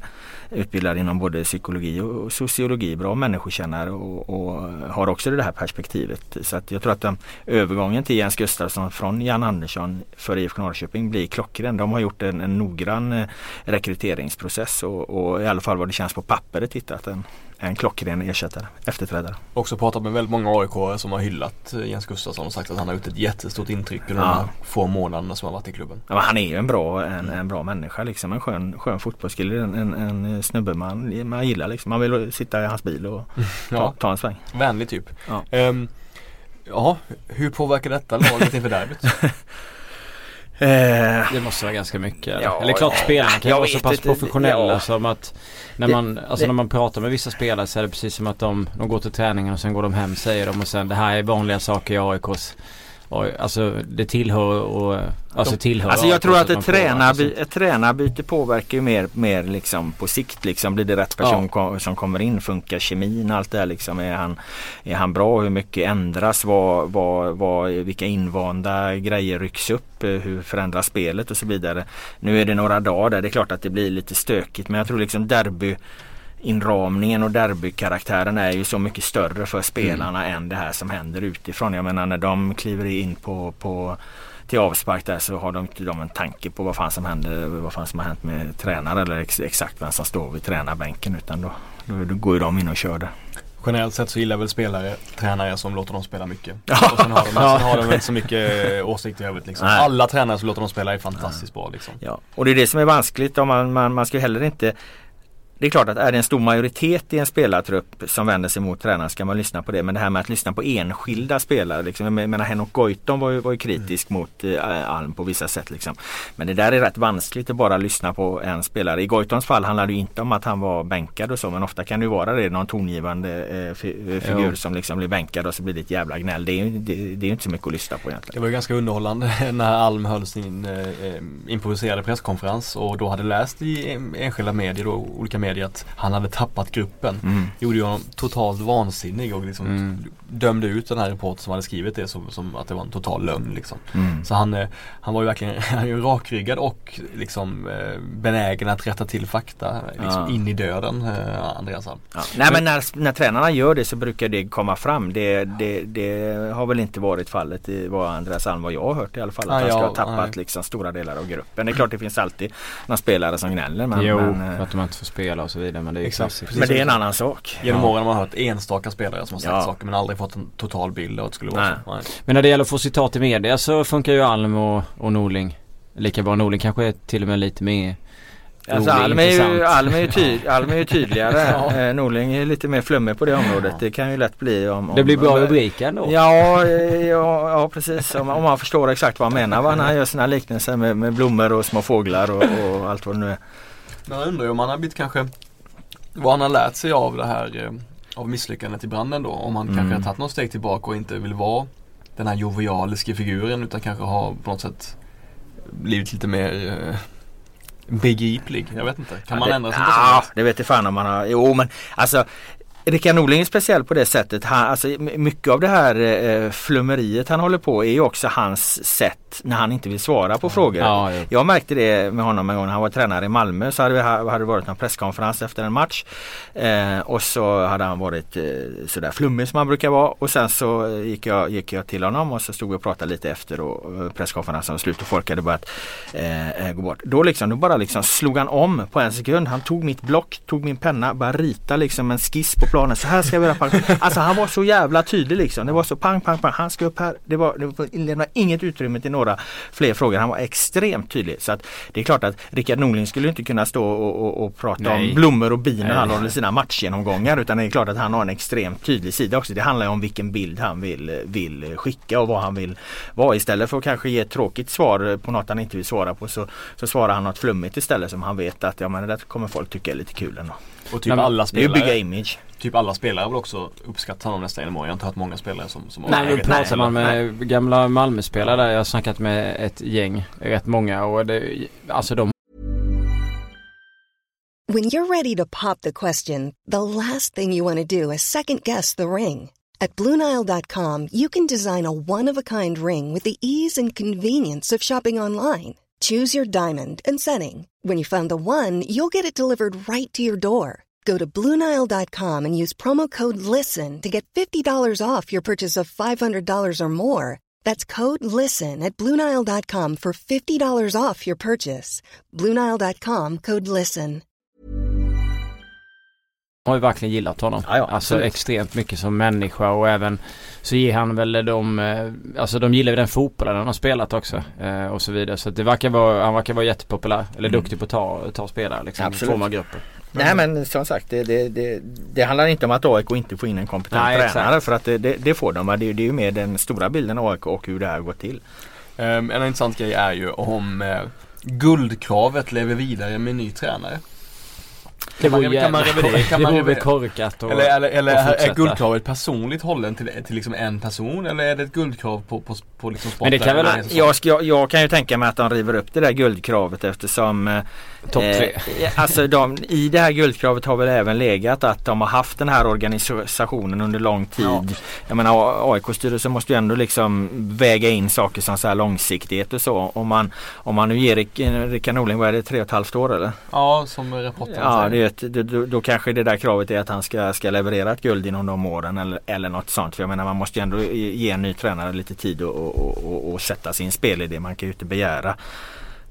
Utbildad inom både psykologi och sociologi. Bra människokännare och, och har också det här perspektivet. Så att jag tror att den, övergången till Jens Gustafsson från Jan Andersson för IFK Norrköping blir klockren. De har gjort en, en noggrann eh, rekryteringsprocess och, och, i alla fall vad det känns på pappret hittat en, en klockren ersättare, efterträdare. Också pratat med väldigt många aik som har hyllat eh, Jens Gustafsson och sagt att han har gjort ett jättestort intryck under ja. de här få månaderna som har varit i klubben. Ja, han är ju en bra, en, en bra människa liksom. En skön, skön fotbollskille. En, en, en snubbe man, man gillar liksom. Man vill sitta i hans bil och ta, ja. ta en sväng. Vänlig typ. Ja. Um, ja, hur påverkar detta laget inför derbyt? Eh, det måste vara ganska mycket. Ja, Eller klart spelarna kan vara så pass inte, professionella ja. som att när man, alltså det, när man pratar med vissa spelare så är det precis som att de, de går till träningen och sen går de hem säger de och sen det här är vanliga saker i AIKs alltså det tillhör och Alltså tillhör Alltså jag tror att ett, tränarby, ett tränarbyte påverkar ju mer, mer liksom på sikt liksom. Blir det rätt person ja. som kommer in? Funkar kemin? Allt det här liksom. Är han, är han bra? Hur mycket ändras? Vad, vad, vad, vilka invanda grejer rycks upp? Hur förändras spelet och så vidare. Nu är det några dagar där. Det är klart att det blir lite stökigt men jag tror liksom derby inramningen och derbykaraktären är ju så mycket större för spelarna mm. än det här som händer utifrån. Jag menar när de kliver in på, på till avspark där så har de inte de en tanke på vad fan som händer, vad fan som har hänt med tränare eller ex, exakt vem som står vid tränarbänken utan då, då, då går ju de in och kör det. Generellt sett så gillar väl spelare tränare som låter dem spela mycket. Och sen har de, sen har de inte så mycket eh, åsikter i övrigt liksom. Alla tränare som låter dem spela är fantastiskt bra liksom. Ja, och det är det som är vanskligt. Om man, man, man ska heller inte det är klart att är det en stor majoritet i en spelartrupp som vänder sig mot tränaren ska man lyssna på det. Men det här med att lyssna på enskilda spelare. Liksom, jag menar Henok Goitom var ju, var ju kritisk mm. mot eh, Alm på vissa sätt. Liksom. Men det där är rätt vanskligt att bara lyssna på en spelare. I Goitoms fall handlar det inte om att han var bänkad och så. Men ofta kan det vara det. Någon tongivande eh, figur jo. som liksom blir bänkad och så blir det ett jävla gnäll. Det är det, det är inte så mycket att lyssna på egentligen. Det var ju ganska underhållande när Alm höll sin eh, eh, improviserade presskonferens och då hade läst i enskilda medier, då, olika medier att han hade tappat gruppen. Mm. Gjorde ju honom totalt vansinnig och liksom mm. dömde ut den här reportern som hade skrivit det som, som att det var en total lögn. Liksom. Mm. Så han, eh, han var ju verkligen han är rakryggad och liksom eh, benägen att rätta till fakta liksom ja. in i döden, eh, Andreas Alm. Ja. Nej men när, när tränarna gör det så brukar det komma fram. Det, det, det har väl inte varit fallet i vad Andreas Alm vad jag har hört i alla fall. Att ah, han ska ha tappat liksom stora delar av gruppen. Det är klart det finns alltid några spelare som gnäller. Men, jo, men, för att de inte får spela och så vidare men det är Exakt. Precis, men det är en annan sak. Genom ja. åren har man hört enstaka spelare som har sagt ja. saker men aldrig fått en total bild av att det skulle vara Nej. så. Nej. Men när det gäller att få citat i media så funkar ju Alm och, och Norling lika bra. Norling kanske är till och med lite mer Alltså Alm är, ju, Alm, är ju tyd, Alm är ju tydligare. ja. Eh, Norling är lite mer flummig på det området. Det kan ju lätt bli om... om det blir bra rubriker ändå. Ja, ja, ja precis. Om, om man förstår exakt vad han menar va? när han gör sina liknelser med, med blommor och små fåglar och, och allt vad det nu är. Men jag undrar ju om han har blivit kanske vad han har lärt sig av det här eh, av misslyckandet i branden då. Om han mm. kanske har tagit något steg tillbaka och inte vill vara den här jovialiska figuren utan kanske har på något sätt blivit lite mer eh, begriplig. Jag vet inte. Kan ja, man det, ändra sin Ja, det vet jag fan om man har. Jo men alltså Rickard Norling är speciell på det sättet. Han, alltså, mycket av det här eh, flummeriet han håller på är ju också hans sätt när han inte vill svara på frågor. Ja, ja. Jag märkte det med honom en gång när han var tränare i Malmö så hade, vi, hade det varit en presskonferens efter en match. Eh, och så hade han varit eh, sådär flummig som han brukar vara och sen så gick jag, gick jag till honom och så stod vi och pratade lite efter och presskonferensen var slut och folk hade börjat eh, eh, gå bort. Då liksom, då bara liksom slog han om på en sekund. Han tog mitt block, tog min penna, började rita liksom en skiss på planen. Så här ska vi göra. Alltså han var så jävla tydlig liksom. Det var så pang, pang, pang. Han ska upp här. Det var, det var inget utrymme till några fler frågor. Han var extremt tydlig. Så att det är klart att Rickard Norling skulle inte kunna stå och, och, och prata Nej. om blommor och bin när han håller sina matchgenomgångar. Utan det är klart att han har en extremt tydlig sida också. Det handlar om vilken bild han vill, vill skicka och vad han vill vara. Istället för att kanske ge ett tråkigt svar på något han inte vill svara på så, så svarar han något flummigt istället som han vet att ja, men det där kommer folk tycka är lite kul ändå. Och typ alla spelare. Det är bygga image. Typ alla spelare vill också uppskatta honom nästan åren. Jag har inte hört många spelare som, som Nej, nu pratar man med nej. gamla Malmö-spelare där. Jag har snackat med ett gäng, rätt många och det, alltså de When you're ready to pop the question, the last thing you want to do is second guess the ring. At Bluenile.com, you can design a one of a kind ring with the ease and convenience of shopping online. Choose your diamond and setting. When you find the one, you'll get it delivered right to your door. Go to Bluenile.com and use promo code LISTEN to get $50 off your purchase of $500 or more. That's code LISTEN at Bluenile.com for $50 off your purchase. Bluenile.com code LISTEN. har ju verkligen gillat honom. Ja, ja, alltså absolut. extremt mycket som människa och även så ger han väl de, eh, alltså de gillar ju den fotbollen han har spelat också eh, och så vidare. Så det verkar vara, han verkar vara jättepopulär eller Mm. duktig på att ta, ta spelare liksom. Absolut. Forma grupper. Nej men som sagt det, det, det, det handlar inte om att AIK inte får in en kompetent Nej, exakt. tränare för att det, det, det får de. Det, det är ju mer den stora bilden av AIK och hur det här går till. Ehm, en intressant grej är ju om eh, guldkravet lever vidare med ny tränare. Det vore väl korkat och, Eller, eller, eller och är, guldkravet personligt hållen till, till liksom en person eller är det ett guldkrav på, på, på liksom Men det kan väl- sporten? Jag, jag, jag kan ju tänka mig att de river upp det där guldkravet eftersom eh, Topp tre. Eh, alltså de, I det här guldkravet har väl även legat att de har haft den här organisationen under lång tid. Ja. Jag menar AIK-styrelsen måste ju ändå liksom väga in saker som så här långsiktighet och så. Om man, om man nu ger Rick- Rickard Norling, vad är det, tre och ett halvt år eller? Ja, som rapporten Ja, säger. det är ett, då, då, kanske det där kravet är att han ska, ska leverera ett guld inom de åren eller, eller något sånt. För jag menar man måste ju ändå ge ge en ny tränare lite tid och, och, och, och sätta sin spelidé. Man kan ju inte begära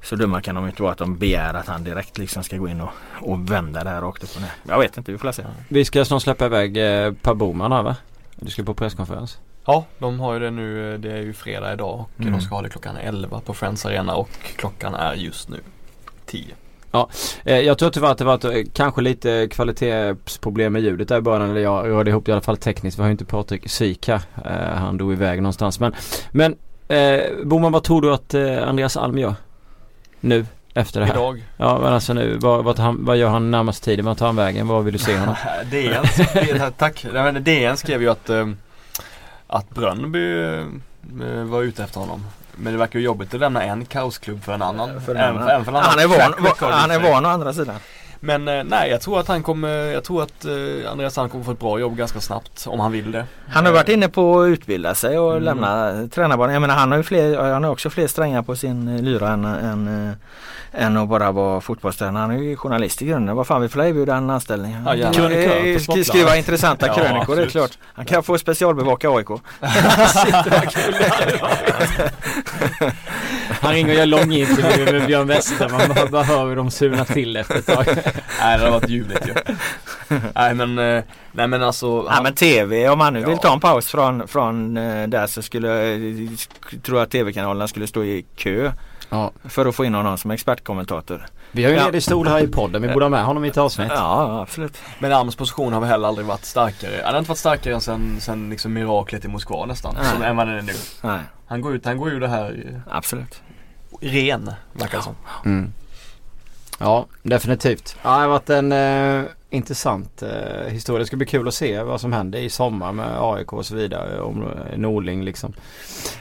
så dumma kan de inte vara att de begär att han direkt liksom ska gå in och, och vända det här rakt upp och ner. Jag vet inte, vi får se. Vi ska snart släppa iväg eh, Per Boman här va? Du ska på presskonferens. Ja, de har ju det nu. Det är ju fredag idag och Mm. de ska ha det klockan 11 på Friends Arena och klockan är just nu 10. Eh, jag tror tyvärr att det var ett, kanske lite kvalitetsproblem med ljudet där i början. Eller jag rörde ihop det i alla fall tekniskt. Vi har ju inte Patrik Syk här. Eh, han dog iväg någonstans. Men, men eh, Boman vad tror du att eh, Andreas Alm gör? Nu? Efter det här? Idag. Ja men alltså nu, vad, vad, han, vad gör han närmast tiden? Vad tar han vägen? Var vill du se honom? DN, tack. DN skrev ju att, eh, att Brönnby eh, var ute efter honom. Men det verkar ju jobbigt att lämna en kaosklubb för en annan. För Även- den- även för en annan han, är han van å andra sidan. Men eh, nej, jag tror att han kommer, jag tror att eh, Andreas Sand kommer få ett bra jobb ganska snabbt om han vill det. Han har varit inne på att utbilda sig och Mm. lämna tränarbanan. Jag menar han har ju fler, han har också fler strängar på sin eh, lyra än, än, än att bara vara fotbollstränare. Han är ju journalist i grunden. Vad fan vi får erbjuda en anställning. Ja. Krönikör, Krönikör på sk- skriva intressanta Ja, krönikor, det är klart. Han kan få specialbevaka AIK. Han ringer och gör lång intervju med Björn Wester. Man bara, bara hör hur de surnar till efter ett tag. Nej, det har varit ljuvligt ju. nej men, eh, nej men alltså. Han- men TV, om man nu vill Ja. ta en paus från, från eh, där så skulle jag tror jag att TV-kanalerna skulle stå i kö Ja. för att få in honom som expertkommentator. Vi har ju en Ja. ledig stol här i podden. Vi borde ha med honom i ett avsnitt. Ja, absolut. Men Alms position har väl heller aldrig varit starkare. Han har inte varit starkare än sen, sen liksom miraklet i Moskva nästan. Nej. Som, än vad den är nu. Nej, Han går ut, han går ur det här absolut. eh, ren, verkar det som. Mm. Ja, definitivt. Ja, det har varit en eh, intressant eh, historia. Det ska bli kul att se vad som händer i sommar med AIK och så vidare. Om eh, Norling liksom.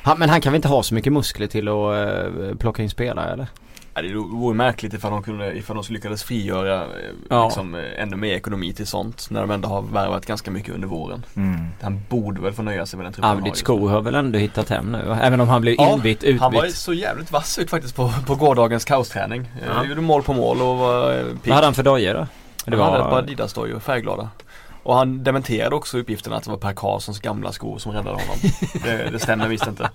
Han, men han kan väl inte ha så mycket muskler till att eh, plocka in spelare eller? Ja, det vore märkligt ifall de, kunde, ifall de lyckades frigöra eh, Ja. liksom, eh, ännu mer ekonomi till sånt. När de ändå har värvat ganska mycket under våren. Mm. Han borde väl få nöja sig med den truppen han har har väl ändå hittat hem nu? Även om han blev Ja, inbytt, utbytt. Han var så jävligt vass ut faktiskt på, på gårdagens kaosträning. Ja. Ja. Gjorde mål på mål och var eh, pigg. Vad hade han för dojor då? Det var... Han hade ett par Adidas-dojor, färgglada. Och han dementerade också uppgiften att det var Per Karlssons gamla skor som räddade honom. det, det stämmer visst inte.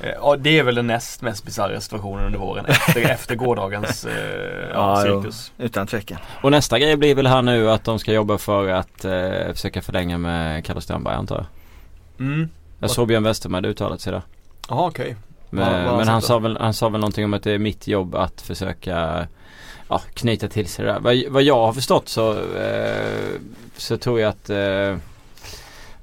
Eh, Ja, det är väl den näst mest bisarra situationen under våren efter, efter gårdagens eh, ja, Ja, jo. cirkus. Utan tvekan. Och nästa grej blir väl här nu att de ska jobba för att eh, försöka förlänga med Carlos Strandberg antar jag. Mm. Jag såg Björn Westerberg uttalat sig där. Jaha okej. Men, vad har han men han, sa väl, han sa väl någonting om att det är mitt jobb att försöka ja, knyta till sig det där. Vad, vad jag har förstått så, eh, så tror jag att eh,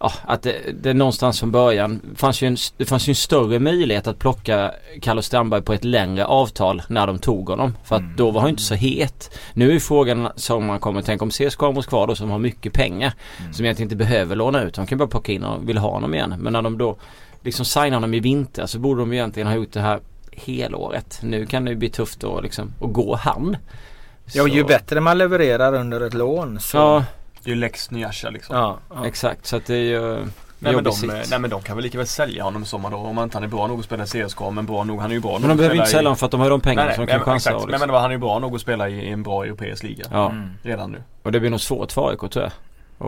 Ja, att det, det någonstans från början fanns ju en, det fanns ju en större möjlighet att plocka Carlos Strandberg på ett längre avtal när de tog honom. För att Mm. då var han inte så het. Nu är frågan som man kommer tänka om CSKA Moskva då som har mycket pengar. Mm. Som egentligen inte behöver låna ut. De kan bara plocka in och vill ha honom igen. Men när de då liksom signar honom i vinter så borde de egentligen ha gjort det här helåret. Nu kan det bli tufft då liksom. Och gå han. Ja, ju bättre man levererar under ett lån så Ja, Det är ju Lex Nyasha liksom. Ja, ja. Exakt, så att det är ju Nej men, de, nej men de kan väl lika väl sälja honom i sommar då om inte han är bra nog att spela i CSK men bra nog, han är ju bra nog Men de behöver inte sälja honom för att de har de pengarna Nej, som nej, de kan men, chansa exakt. och Men, liksom. men han är ju bra nog att spela i, i en bra europeisk liga. Ja, Mm. Redan nu. och det blir nog svårt för AIK tror jag.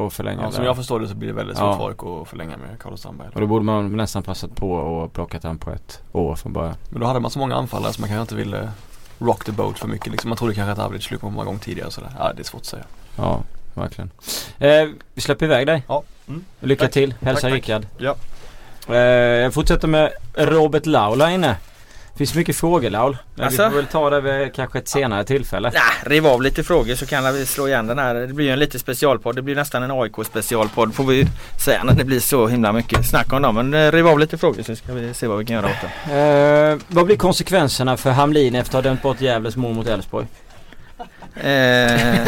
Att förlänga Ja, som jag förstår det så blir det väldigt svårt Ja. för AIK att förlänga med Carlos Strandberg. Och då borde man nästan passat på och plockat han på ett år från början. Men då hade man så många anfallare så man kanske inte ville rock the boat för mycket liksom. Man trodde kanske att Avdic skulle komma igång tidigare och sådär. Ja, det är svårt att säga. Ja, verkligen. Eh, vi släpper iväg dig. Ja. Mm. Lycka Tack. till. Hälsa Tack, tack. Rickard. Ja. Eh, jag fortsätter med Robert Laula inne. Finns mycket frågor Laul. Men Alltså? vi får väl ta det vid kanske ett senare tillfälle. Nah, riv av lite frågor så kan vi slå igen den här. Det blir ju en lite specialpodd. Det blir nästan en AIK specialpodd får vi säga när det blir så himla mycket snack om dem. Men eh, riv av lite frågor så ska vi se vad vi kan göra åt det. Eh, vad blir konsekvenserna för Hamlin efter att ha dömt bort Gävles mål mot Elfsborg? Eh,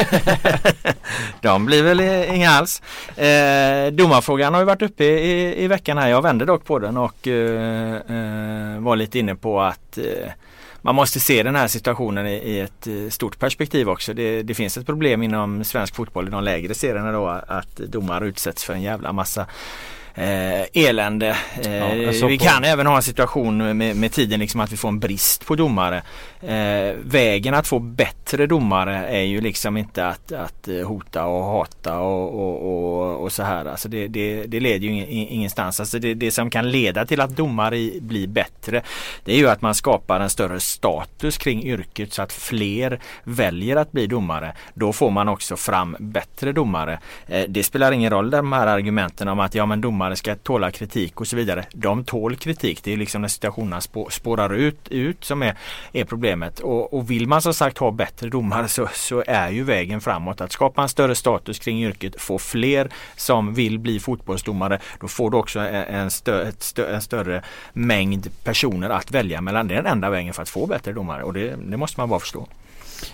de blir väl inga alls. Eh, domarfrågan har ju varit uppe i, i veckan här. Jag vände dock på den och eh, eh, var lite inne på att eh, man måste se den här situationen i, i ett eh, stort perspektiv också. Det, det finns ett problem inom svensk fotboll i de lägre serierna då att domare utsätts för en jävla massa eh, elände. Eh, Ja, vi på- kan även ha en situation med, med tiden liksom att vi får en brist på domare. Eh, vägen att få bättre domare är ju liksom inte att, att eh, hota och hata och, och, och, och så här. Alltså det, det, det leder ju ingenstans. Alltså det, det som kan leda till att domare blir bättre det är ju att man skapar en större status kring yrket så att fler väljer att bli domare. Då får man också fram bättre domare. Eh, det spelar ingen roll de här argumenten om att ja men domare ska tåla kritik och så vidare. De tål kritik. Det är liksom när situationerna spå, spårar ut, ut som är, är problemet. Och, och vill man som sagt ha bättre domare så, så är ju vägen framåt att skapa en större status kring yrket, få fler som vill bli fotbollsdomare. Då får du också en, en, stö, ett stö, en större mängd personer att välja mellan. Det är den enda vägen för att få bättre domare och det, det måste man bara förstå.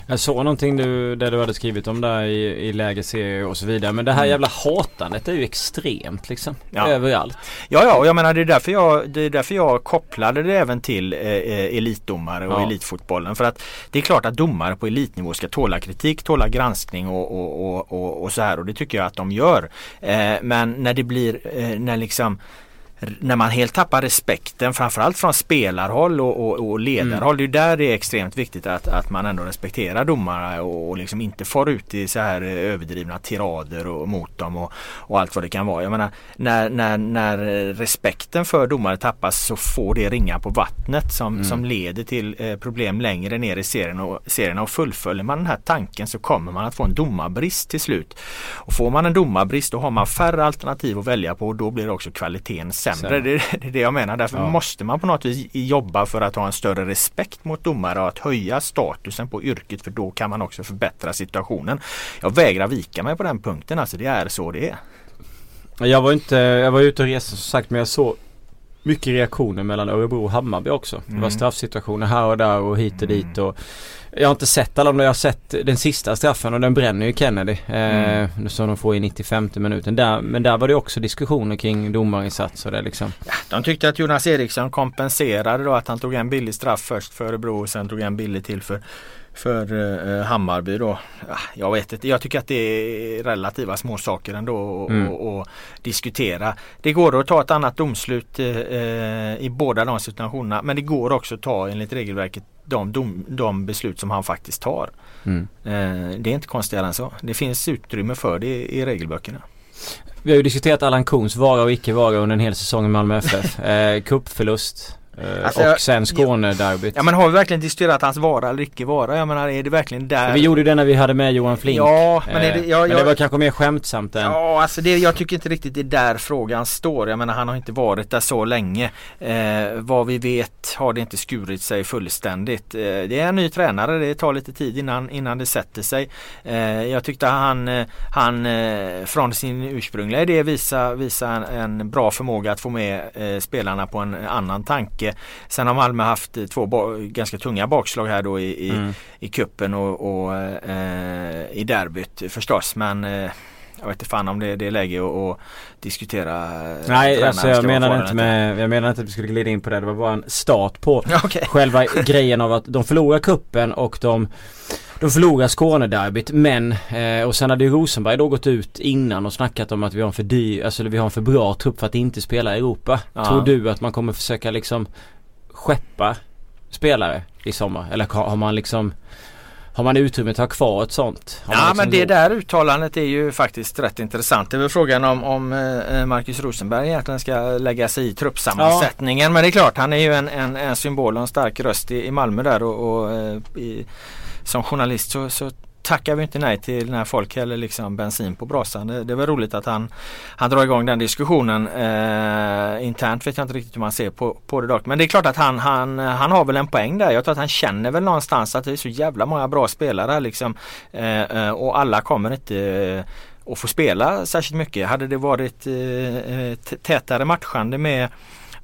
Jag såg någonting du, där du hade skrivit om där i, i lägre serier och så vidare. Men det här Mm. jävla hatandet är ju extremt liksom. Ja. Överallt. Ja, ja, och jag menar det är därför jag, det är därför jag kopplade det även till eh, eh, elitdomare och Ja. elitfotbollen. För att det är klart att domare på elitnivå ska tåla kritik, tåla granskning och, och, och, och, och så här och det tycker jag att de gör. Eh, men när det blir, eh, när liksom när man helt tappar respekten framförallt från spelarhåll och, och, och ledarhåll. Det är där det är extremt viktigt att, att man ändå respekterar domare och, och liksom inte far ut i så här eh, överdrivna tirader och mot dem och, och allt vad det kan vara. Jag menar när, när, när respekten för domare tappas så får det ringa på vattnet som, som leder till eh, problem längre ner i serien och, serierna och fullföljer man den här tanken så kommer man att få en domarbrist till slut. Och får man en domarbrist då har man färre alternativ att välja på och då blir också kvaliteten sämre. Sämre. Det, det är det jag menar. Därför Ja. måste man på något vis jobba för att ha en större respekt mot domare och att höja statusen på yrket för då kan man också förbättra situationen. Jag vägrar vika mig på den punkten. Alltså det är så det är. Jag var inte, jag var ute och reste som sagt men jag såg mycket reaktioner mellan Örebro och Hammarby också. Det var Mm. straffsituationer här och där och hit och dit och Jag har inte sett alla men jag har sett den sista straffen och den bränner ju Kennedy. Eh, Som de får i 95 minuten. Där, men där var det också diskussioner kring domarinsats och det liksom. De tyckte att Jonas Eriksson kompenserade då att han tog en billig straff först för Örebro och sen tog en billig till för för eh, Hammarby då. Ja, jag vet inte, jag tycker att det är relativa små saker ändå att Mm. diskutera. Det går att ta ett annat domslut eh, eh, i båda de situationerna men det går också att ta enligt regelverket de, dom, de beslut som han faktiskt tar. Mm. Det är inte konstigare än så. Det finns utrymme för det i, regelböckerna. Vi har ju diskuterat Allan Kuhns vara och icke vara under en hel säsong i Malmö FF. eh, Cupförlust. Eh, Alltså, och jag- sen Skånederbyt. Ja men har vi verkligen diskuterat hans vara eller icke vara? Jag menar är det verkligen där? Vi gjorde det när vi hade med Johan Flink. Ja men, det, Eh, ja, men jag, det var kanske mer skämtsamt än. Ja, alltså det, jag tycker inte riktigt det är där frågan står. Jag menar han har inte varit där så länge. Eh, vad vi vet har det inte skurit sig fullständigt. Eh, det är en ny tränare, det tar lite tid innan, innan det sätter sig. Eh, jag tyckte han, eh, han från sin ursprungliga idé visar visa en, en bra förmåga att få med spelarna på en annan tanke. Sen har Malmö haft eh, två ganska tunga bakslag här då i, i, Mm. i kuppen och, och eh, i derbyt förstås. Men eh, jag vet inte fan om det, det är läge att, att diskutera eh, Nej alltså jag kvar inte med, jag menade inte att vi skulle glida in på det. Det var bara en start på okej. själva grejen av att de förlorar kuppen och de de förlorar Skånederbyt men eh, och sen hade ju Rosenberg då gått ut innan och snackat om att vi har en för dyr, alltså vi har en för bra trupp för att inte spela i Europa. Ja. Tror du att man kommer försöka liksom skeppa spelare i sommar? Eller har man liksom har man utrymme att ha kvar ett sånt? Har Ja liksom men det då- där uttalandet är ju faktiskt rätt intressant. Det är väl frågan om, om eh, Marcus Rosenberg egentligen ska lägga sig i truppsammansättningen. Men det är klart han är ju en, en, en symbol och en stark röst i, i Malmö där och, och eh, i, som journalist så, så tackar vi inte nej till när folk häller liksom bensin på brasan. Det, det var roligt att han, han drar igång den diskussionen. Eh, internt vet jag inte riktigt hur man ser på, på det dock. Men det är klart att han, han, han har väl en poäng där. Jag tror att han känner väl någonstans att det är så jävla många bra spelare här liksom. Eh, eh, och alla kommer inte eh, att få spela särskilt mycket. Hade det varit eh, eh tätare matchande med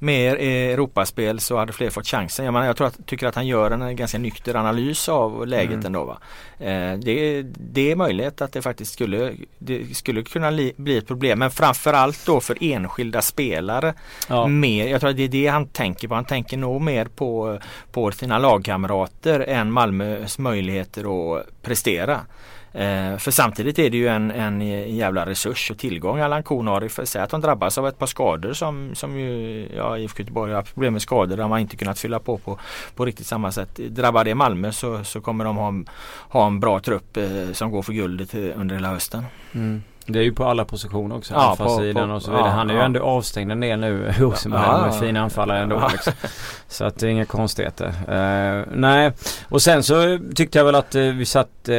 mer Europaspel så hade fler fått chansen. Jag, menar, jag tror att, tycker att han gör en ganska nykter analys av läget Mm. ändå. Va? Eh, det, det är möjligt att det faktiskt skulle, det skulle kunna li, bli ett problem. Men framförallt då för enskilda spelare. Ja. Mer, jag tror att det är det han tänker på. Han tänker nog mer på, på sina lagkamrater än Malmös möjligheter att prestera. Eh, för samtidigt är det ju en, en jävla resurs och tillgång Allan Korn har. För Säg att de drabbas av ett par skador som, som ju ja, IFK Göteborg har haft problem med skador där man inte kunnat fylla på på, på riktigt samma sätt. Drabbar det Malmö så, så kommer de ha, en- ha en bra trupp eh, som går för guldet eh, under hela hösten. Mm. Det är ju på alla positioner också. Ja, Anfallssidan och så vidare. ja, Han är ju ja. ändå avstängd en del nu, Rosenberg. Ja, ja. fina anfallare ändå liksom. Så att det är inga konstigheter. Eh, nej, och sen så tyckte jag väl att eh, vi satt... Uh,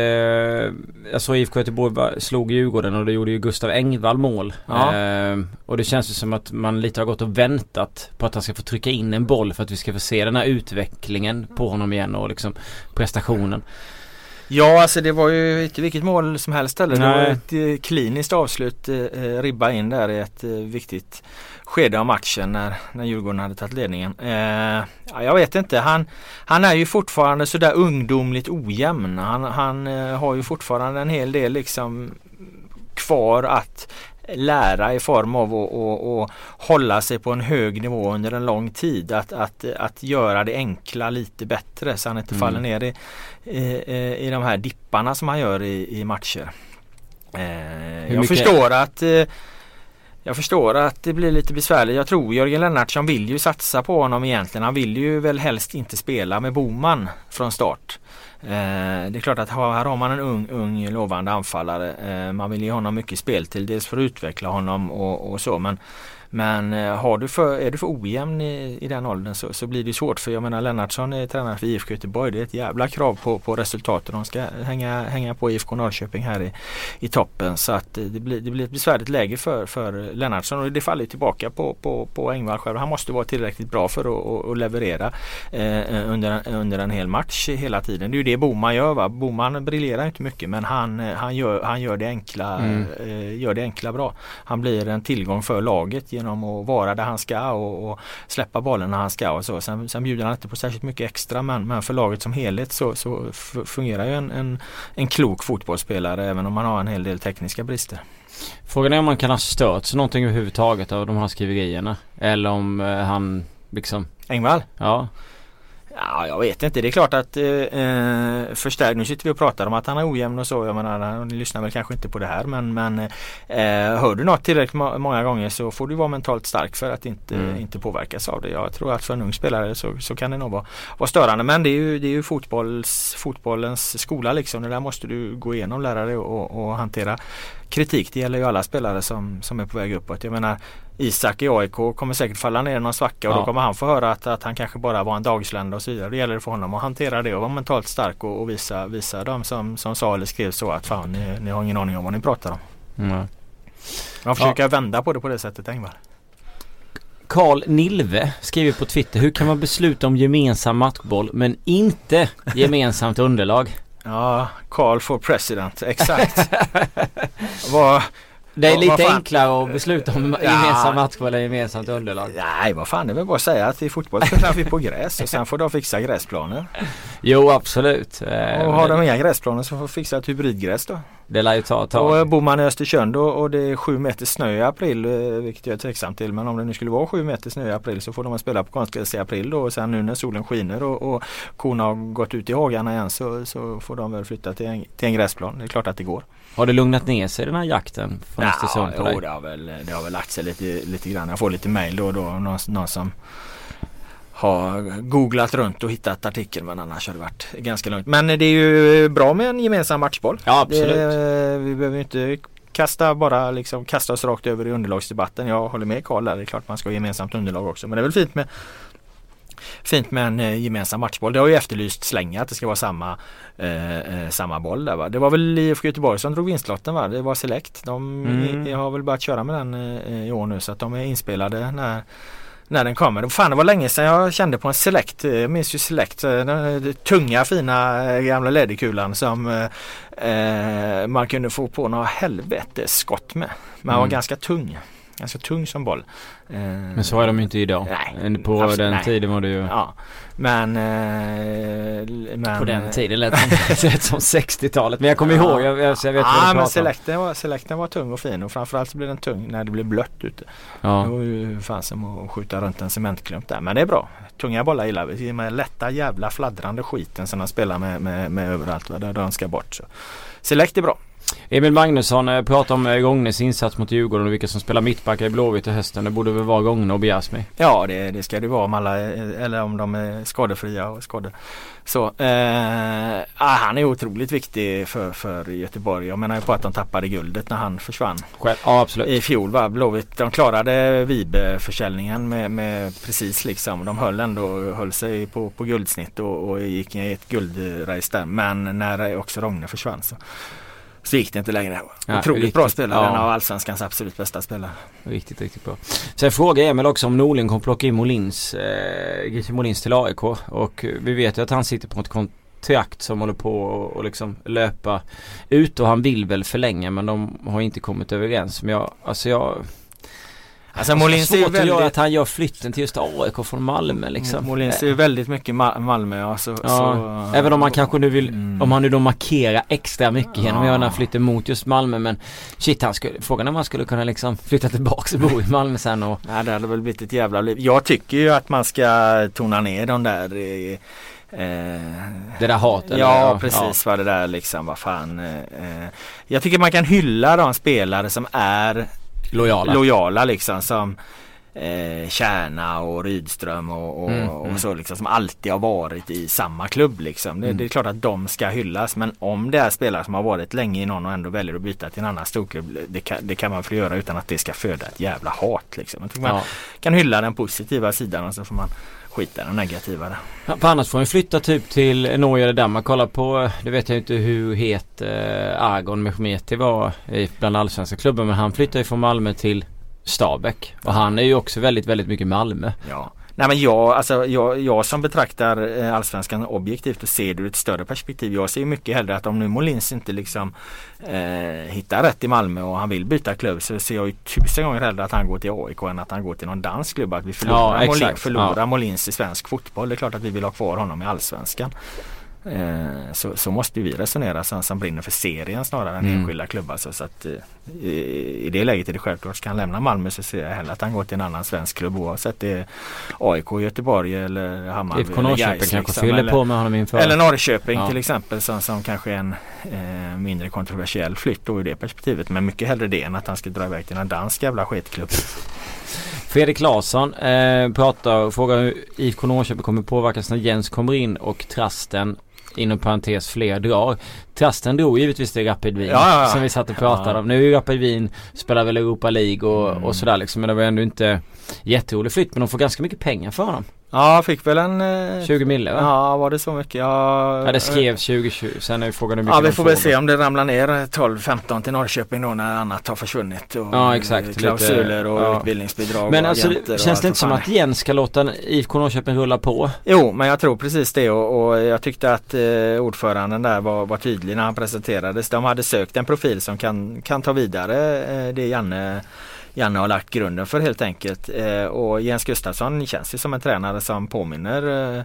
jag såg IFK Göteborg slog Djurgården och det gjorde ju Gustav Engvall mål. Eh, och det känns ju som att man lite har gått och väntat på att han ska få trycka in en boll för att vi ska få se den här utvecklingen på honom igen och liksom prestationen. Ja alltså det var ju inte vilket mål som helst heller. Det var ett eh, kliniskt avslut. Eh, eh, ribba in där i ett eh, viktigt skede av matchen när, när Djurgården hade tagit ledningen. Eh, ja, jag vet inte. Han, han är ju fortfarande sådär ungdomligt ojämn. Han, han eh, har ju fortfarande en hel del liksom kvar att lära i form av att, att, att hålla sig på en hög nivå under en lång tid. Att, att, att göra det enkla lite bättre så han inte Mm. faller ner i, i, i de här dipparna som han gör i, i matcher. Eh, jag förstår att eh, jag förstår att det blir lite besvärligt. Jag tror Jörgen Lennartsson vill ju satsa på honom egentligen. Han vill ju väl helst inte spela med Boman från start. Eh, det är klart att här har man en ung, ung lovande anfallare. Eh, man vill ge honom mycket spel till dels för att utveckla honom och, och så. Men, men eh, har du för, är du för ojämn i, i den åldern så, så blir det svårt. För jag menar Lennartsson är tränare för IFK Göteborg. Det är ett jävla krav på, på resultat. Och de ska hänga, hänga på IFK Norrköping här i, i toppen. Så att eh, det blir, det blir ett besvärligt läge för, för Lennartsson. Och det faller tillbaka på, på, på Engvall själv. Han måste vara tillräckligt bra för att, att, leverera eh, under, under en hel match hela tiden. Det är ju det Boman gör. Va? Boman briljerar inte mycket men han, eh, han, gör, han gör, det enkla, Mm. eh, gör det enkla bra. Han blir en tillgång för laget genom att vara där han ska och, och släppa bollen när han ska och så. Sen, sen bjuder han inte på särskilt mycket extra men, men för laget som helhet så, så fungerar ju en, en, en klok fotbollsspelare även om man har en hel del tekniska brister. Frågan är om man kan ha stört sig någonting överhuvudtaget av de här skriverierna. Eller om eh, han liksom, Engvall? ja. Ja, jag vet inte. Det är klart att eh, eh, förstärk. Nu sitter vi och pratar om att han är ojämn och så. Jag menar, ni lyssnar väl kanske inte på det här men, men eh, hör du något tillräckligt må- många gånger så får du vara mentalt stark för att inte, Mm. inte påverkas av det. Jag tror att för en ung spelare så, så kan det nog vara, vara störande. Men det är ju, det är ju fotbolls, fotbollens skola liksom. Det där måste du gå igenom, lära dig och, och hantera kritik. Det gäller ju alla spelare som, som är på väg uppåt. Jag menar Isak i AIK kommer säkert falla ner i någon svacka och Ja. då kommer han få höra att, att han kanske bara var en dagslända och så vidare. Det gäller för honom att hantera det och vara mentalt stark och, och visa, visa dem som, som sa eller skrev så att fan ni, ni har ingen aning om vad ni pratar om. Mm. Man försöker vända på det på det sättet Engvall. Karl Nilve skriver på Twitter Hur kan man besluta om gemensam matchboll men inte gemensamt underlag? Ja, Carl for president, exakt. vad, Det är lite vad enklare att besluta om Ja. gemensam matchboll än gemensamt underlag. nej, vad fan det är väl bara att säga att i fotboll spelar vi på gräs och sen får de fixa gräsplaner. Jo absolut. Eh, Och har de inga gräsplaner så får de fixa ett hybridgräs då. Det lär ju ta ett Och tag. bor man i Östersund och, och det är sju meter snö i april, eh, vilket jag är tveksam till. Men om det nu skulle vara sju meter snö i april så får de spela på konstgräs i april då. Och sen nu när solen skiner och, och korna har gått ut i hagarna igen så, så får de väl flytta till en, till en gräsplan. Det är klart att det går. Har det lugnat ner sig den här jakten från Östersund jo, dig? det har väl, det har väl lagt sig lite, lite grann. Jag får lite mail då och då. Någon, någon som har googlat runt och hittat artikeln men annars har det varit ganska lugnt. Men det är ju bra med en gemensam matchboll. Ja absolut. Det, vi behöver inte kasta bara liksom kasta oss rakt över i underlagsdebatten. Jag håller med Karl där. Det är klart man ska ha gemensamt underlag också. Men det är väl fint med Fint med en eh, gemensam matchboll. Det har ju efterlysts länge att det ska vara samma, eh, eh, samma boll där va. Det var väl IFK Göteborg som drog vinstlotten va? Det var Select. De Mm. har väl börjat köra med den eh, i år nu så att de är inspelade när när den kommer. Fan det var länge sedan jag kände på en Select. Jag minns ju Select. eh, Den eh, tunga fina eh, gamla läderkulan som eh, eh, man kunde få på några helvetes skott med. Man var Mm. ganska tung. Ganska tung som boll. Eh, Men så är de ju inte idag. Nej, på absolut, den nej. tiden var det ju Ja, men... Eh, men På den tiden lät som, lät som 60-talet. Men jag kommer ihåg, jag, jag, jag vet ja, men selekten var, selekten var tung och fin och framförallt så blev den tung när det blev blött ute. Det Ja. var ju fan som att skjuta runt en cementklump där. Men det är bra. Tunga bollar gillar vi. De med lätta jävla fladdrande skiten som de spelar med, med, med överallt. Där de ska bort. Så. Select är bra. Emil Magnusson eh, pratar om eh, Gångnäs insats mot Djurgården och vilka som spelar mittbackar i Blåvitt i hösten. Det borde väl vara Gångne och Biasmi. Ja det, det ska det vara om alla är- eller om de är skadefria och skador. Så eh, ah, han är otroligt viktig för, för Göteborg. Jag menar ju på att de tappade guldet när han försvann. Själv? Ja absolut. I fjol var Blåvitt, de klarade Vibe-försäljningen med, med precis liksom. De höll ändå, höll sig på, på guldsnitt och, och gick i ett guldrace där. Men när också Rogne försvann så, så gick det inte längre. Ja, Otroligt riktigt, bra spelare, ja. en av Allsvenskans absolut bästa spelare. Riktigt, riktigt bra. Sen frågar Emil också om Norling kommer plocka in Molins, eh, Molins till AIK. Och eh, vi vet ju att han sitter på ett kontrakt som håller på att och liksom löpa ut och han vill väl förlänga men de har inte kommit överens. Men jag, alltså jag... Alltså Molins är ju svårt att väldigt han gör flytten till just AIK från Malmö liksom. Molins är ju väldigt mycket Ma- Malmö ja, så, Ja, så, Även om man kanske nu vill, Mm. om han nu då markerar extra mycket genom att Ja. göra den här flytten mot just Malmö men shit han skulle, frågan är om han skulle kunna liksom flytta tillbaks och bo i Malmö sen och Nej det hade väl blivit ett jävla liv. Jag tycker ju att man ska tona ner de där eh, eh, det där hatet. Ja precis vad det där liksom, vad fan. Eh, eh. jag tycker man kan hylla de spelare som är Lojala. lojala liksom som eh, Kärna och Rydström och, och, Mm, och mm. så liksom som alltid har varit i samma klubb liksom. Det, Mm. det är klart att de ska hyllas men om det är spelare som har varit länge i någon och ändå väljer att byta till en annan storklubb det kan, det kan man få göra utan att det ska föda ett jävla hat liksom. Man Ja. kan hylla den positiva sidan och så får man skita i den negativa. Ja, För annars får han flytta typ till Norge eller Danmark. Kolla på, det vet jag inte hur het eh, Argon Mehmeti var i, bland allsvenska klubbar men han flyttade ju från Malmö till Stabäck. Och han är ju också väldigt, väldigt mycket Malmö. Ja. Nej men jag, alltså, jag, jag som betraktar eh, Allsvenskan objektivt och ser det ur ett större perspektiv. Jag ser mycket hellre att om nu Molins inte liksom eh, hittar rätt i Malmö och han vill byta klubb så ser jag ju tusen gånger hellre att han går till AIK än att han går till någon dansk klubb. Att vi förlorar, Ja, Molins, exakt. förlorar Ja. Molins i svensk fotboll. Det är klart att vi vill ha kvar honom i Allsvenskan. Eh, så, så måste vi resonera som, som brinner för serien snarare än Mm. enskilda klubbar. Så, så att, eh, i, det läget är det självklart, ska han lämna Malmö så ser jag hellre att han går till en annan svensk klubb oavsett det är AIK, Göteborg eller Hammarby. IFK Norrköping Gais, kanske liksom, fyller eller, på med honom inför. Eller Norrköping Ja. till exempel som, som kanske är en eh, mindre kontroversiell flytt då i det perspektivet. Men mycket hellre det än att han ska dra iväg till en dansk jävla skitklubb. Fredrik Larsson eh, pratar och frågar hur IFK Norrköping kommer påverkas när Jens kommer in och Trasten inom parentes fler drar. Trasten drog givetvis till Rapid Wien Ja, ja, ja. som vi satt och pratade om. Nu är ju Rapid Wien spelar väl Europa League och, Mm. och sådär liksom. Men det var ändå inte jätterolig flytt men de får ganska mycket pengar för honom. Ja, fick väl en... Eh, 20 mille va? Ja, var det så mycket? Ja, Ja det skrevs 2020. Sen är frågan hur mycket Ja vi får väl se om det ramlar ner 12-15 till Norrköping då när annat har försvunnit. Och Ja, exakt. Lite- Klausuler och ja. utbildningsbidrag Men och alltså och känns det inte som att Jens ska låta IFK Norrköping rulla på? Jo, men jag tror precis det och, och jag tyckte att eh, ordföranden där var, var tydlig när han presenterades. De hade sökt en profil som kan, kan ta vidare eh, det Janne Janne har lagt grunden för helt enkelt. Eh, och Jens Gustafsson känns ju som en tränare som påminner eh,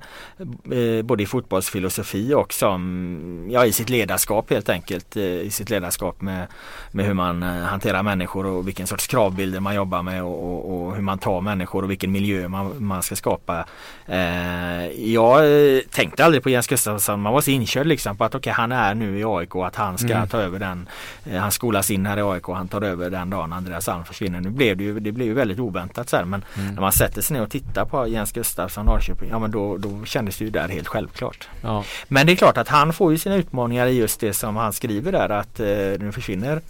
eh, både i fotbollsfilosofi och som, ja i sitt ledarskap helt enkelt. I sitt ledarskap med, med hur man hanterar människor och vilken sorts kravbilder man jobbar med och, och, och hur man tar människor och vilken miljö man, man ska skapa. Jag tänkte aldrig på Jens Gustafsson, man var så inkörd liksom på att okej okay, han är nu i AIK och att han ska mm. ta över den. han skolas in här i AIK och han tar över den dagen Andreas Alm försvinner. Nu blev det ju, det blev ju väldigt oväntat så här, men mm. när man sätter sig ner och tittar på Jens Gustafsson Norrköping, ja men då, då kändes det ju där helt självklart. Ja. Men det är klart att han får ju sina utmaningar i just det som han skriver där att eh, nu försvinner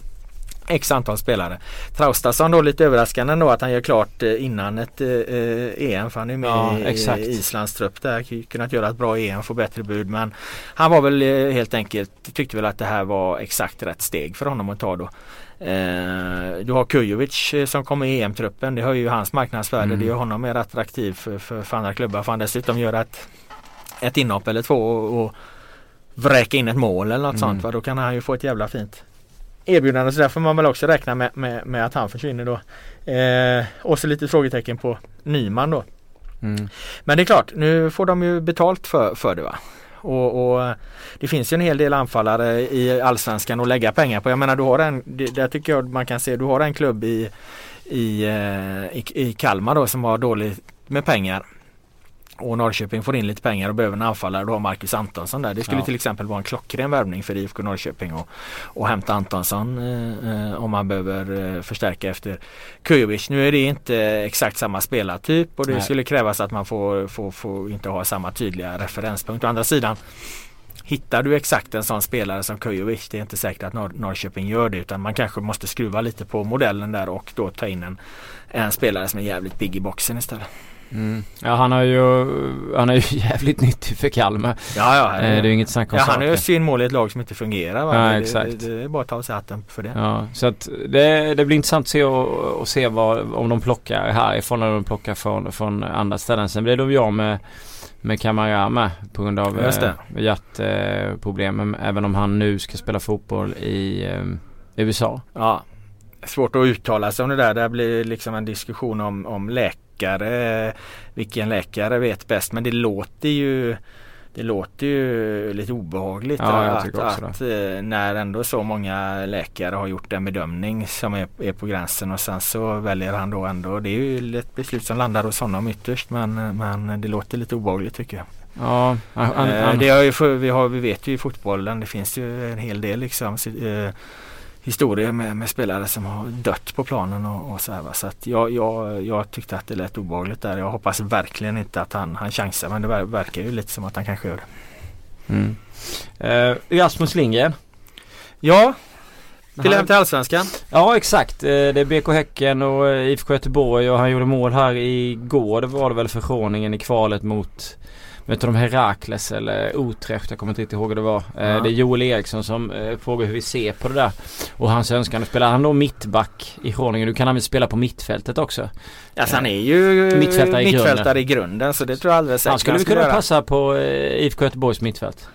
X antal spelare. Traustason då lite överraskande då att han gör klart eh, innan ett eh, EM för han är med ja, i Islands trupp där. Kunnat göra ett bra EM, få bättre bud men han var väl eh, helt enkelt tyckte väl att det här var exakt rätt steg för honom att ta då. Eh, du har Kujovic eh, som kommer i EM-truppen. Det höjer ju hans marknadsvärde. Mm. Det gör honom mer attraktiv för, för, för andra klubbar. Får han dessutom göra ett, ett inhopp eller två och, och vräka in ett mål eller något mm. sånt. Va? Då kan han ju få ett jävla fint erbjudande. Så där får man väl också räkna med, med, med att han försvinner då. Eh, och så lite frågetecken på Nyman då. Mm. Men det är klart, nu får de ju betalt för, för det va. Och, och, Det finns ju en hel del anfallare i Allsvenskan att lägga pengar på. Jag menar du har en, där tycker jag man kan se, du har en klubb i, i, eh, i, i Kalmar då som har dåligt med pengar och Norrköping får in lite pengar och behöver en anfallare. Då har Marcus Antonsson där. Det skulle ja. till exempel vara en klockren värvning för IFK Norrköping och, och hämta Antonsson eh, eh, om man behöver eh, förstärka efter Kujovic. Nu är det inte exakt samma spelartyp och det Nej. skulle krävas att man får, får, får inte ha samma tydliga referenspunkt. Å andra sidan Hittar du exakt en sån spelare som Kujovic, det är inte säkert att Nor Norrköping gör det utan man kanske måste skruva lite på modellen där och då ta in en, en spelare som är jävligt pigg i boxen istället. Mm. Ja han har ju, han är ju jävligt nyttig för Kalmar. Ja ja. Eh, det är ju inget snack om ja, Han är ju sin mål i ett lag som inte fungerar. Va? Ja, det, exakt. Det, det, är bara att ta sig hatten för det. Ja, så att det, det blir intressant att se, och, och se vad, om de plockar härifrån eller om de plockar från, från andra ställen. Sen blir det jag med med Kamara med på grund av eh, hjärtproblem. Eh, även om han nu ska spela fotboll i eh, USA. Ja, svårt att uttala sig om det där. Det blir liksom en diskussion om, om läkare vilken läkare vet bäst. Men det låter ju det låter ju lite obehagligt ja, att, att eh, när ändå så många läkare har gjort en bedömning som är, är, på gränsen och sen så väljer han då ändå. Det är ju ett beslut som landar hos honom ytterst men, men det låter lite obehagligt tycker jag. Ja, han, han, eh, det har ju, vi, har, vi vet ju i fotbollen det finns ju en hel del liksom eh, historier med, med, spelare som har dött på planen och, och så här. Va? Så att jag, jag, jag tyckte att det lät obehagligt där. Jag hoppas verkligen inte att han, han chansar men det verkar ju lite som att han kanske gör det. Mm. Uh, Rasmus Lindgren. Ja, till hem till Allsvenskan. Ja exakt. Eh, det är BK Häcken och eh, IFK Göteborg och han gjorde mål här igår. Det var det väl för förordningen i kvalet mot Du de Herakles eller Utrecht, jag kommer inte riktigt ihåg hur det var. Eh, ja. Det är Joel Eriksson som eh, frågar hur vi ser på det där. Och hans önskan, spelar han då mittback i Groningen? Du kan han väl spela på mittfältet också? Alltså han är ju mittfältare i, mittfältare grunden. i grunden så det tror jag alldeles säkert Han skulle, han skulle kunna passa på IFK Göteborgs mittfält.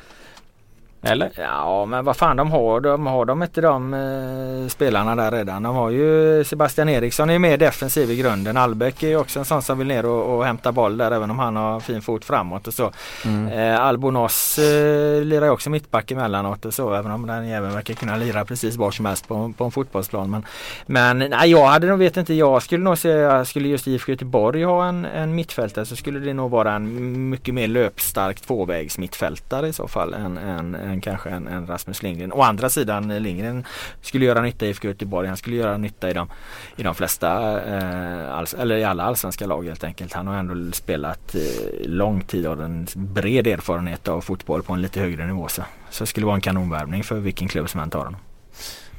Eller? Ja men vad fan de har de har de inte de eh, spelarna där redan. De har ju Sebastian Eriksson är mer defensiv i grunden. Albeck är också en sån som vill ner och, och hämta boll där även om han har fin fot framåt och så. Mm. Eh, Albonos eh, lirar ju också mittback emellanåt och så även om den även verkar kunna lira precis var som helst på, på en fotbollsplan. Men, men nej, jag hade nog vet inte. Jag skulle nog säga skulle just IFK Göteborg ha en, en mittfältare så skulle det nog vara en mycket mer löpstark tvåvägs mittfältare i så fall än, än, än kanske en, en Rasmus Lindgren. Å andra sidan eh, Lindgren skulle göra nytta i IFK Göteborg. Han skulle göra nytta i de, i de flesta, eh, alls, eller i alla allsvenska lag helt enkelt. Han har ändå spelat eh, lång tid och en bred erfarenhet av fotboll på en lite högre nivå. Så, så det skulle vara en kanonvärvning för vilken klubb som än tar honom.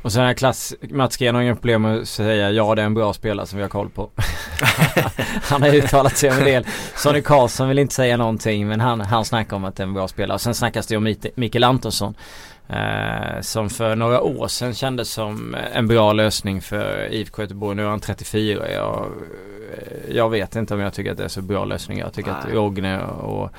Och sen är klass, Mats Gren har inga problem med att säga ja det är en bra spelare som vi har koll på. han har uttalat sig om en del. Sonny Karlsson vill inte säga någonting men han, han snackar om att det är en bra spelare. Och sen snackas det om Mikael Antonsson. Eh, som för några år sedan kändes som en bra lösning för IFK Göteborg. Nu är han 34. Jag, jag vet inte om jag tycker att det är så bra lösning. Jag tycker Nej. att Rogne och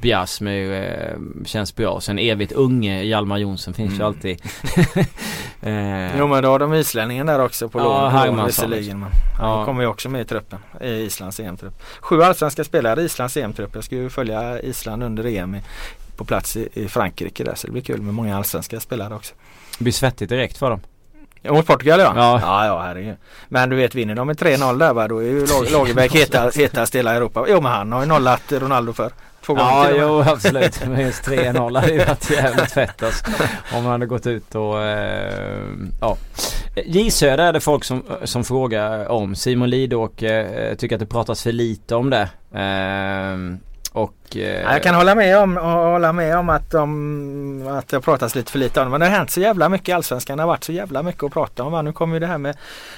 Biasmyr eh, känns bra. Sen evigt unge Hjalmar Jonsson finns ju Mm. alltid. eh, Jo men då har de islänningen där också på Ja, lån. Hermansson visserligen, men Ja. Han kommer ju också med i truppen. I Islands EM-trupp. Sju allsvenska spelare i Islands EM-trupp. Jag ska ju följa Island under EM i, på plats i, i Frankrike där så det blir kul med många allsvenska spelare också. det blir svettigt direkt för dem. Ja, mot Portugal ja. Ja. ja, ja herregud. Men du vet vinner de med 3-0 där va då är ju Lag- Lagerbäck heta, hetast i hela Europa. Jo men han har ju nollat Ronaldo för. Två gånger Ja, till jo absolut. Men just 3-0 hade ju varit jävligt fett alltså. Om man hade gått ut och eh, ja. J Söder är det folk som, som frågar om. Simon Lidåker eh, tycker att det pratas för lite om det. Eh, och eh, Ja, jag kan hålla med om, hålla med om att, de, att det pratas lite för lite om det. Men det har hänt så jävla mycket i Allsvenskan. Det har varit så jävla mycket att prata om. Nu kommer ju det här med,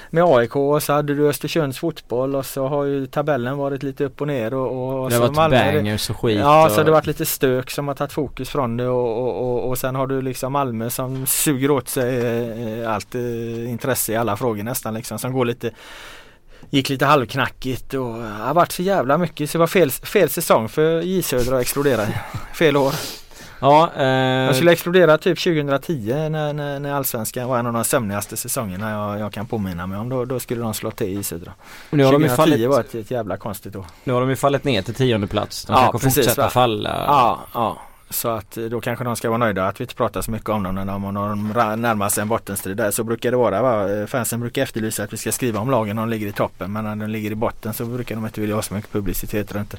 med AIK och så hade du Östersunds fotboll och så har ju tabellen varit lite upp och ner. Och, och det har varit Malmö- bangers och skit. Ja, och, så det har varit lite stök som har tagit fokus från det och, och, och, och sen har du liksom Malmö som suger åt sig eh, allt eh, intresse i alla frågor nästan liksom som går lite Gick lite halvknackigt och det har varit så jävla mycket så det var fel, fel säsong för J Södra att explodera. Fel år. Ja, eh, Jag skulle explodera typ 2010 när, när, när Allsvenskan var en av de sömnigaste säsongerna jag, jag kan påminna mig om. Då, då skulle de slå till J Södra. nu, har de ju 2010 fallit, var ett, ett jävla konstigt år. nu har de ju fallit ner till tionde plats. De Ja, kanske precis, fortsätter va? falla. Ja, ja. Så att eh, då kanske de ska vara nöjda att vi inte pratar så mycket om dem när de, när de närmar sig en bottenstrid där. Så brukar det vara. Va? Eh, Fansen brukar efterlysa att vi ska skriva om lagen när de ligger i toppen. Men när de ligger i botten så brukar de inte vilja ha så mycket publicitet runt det.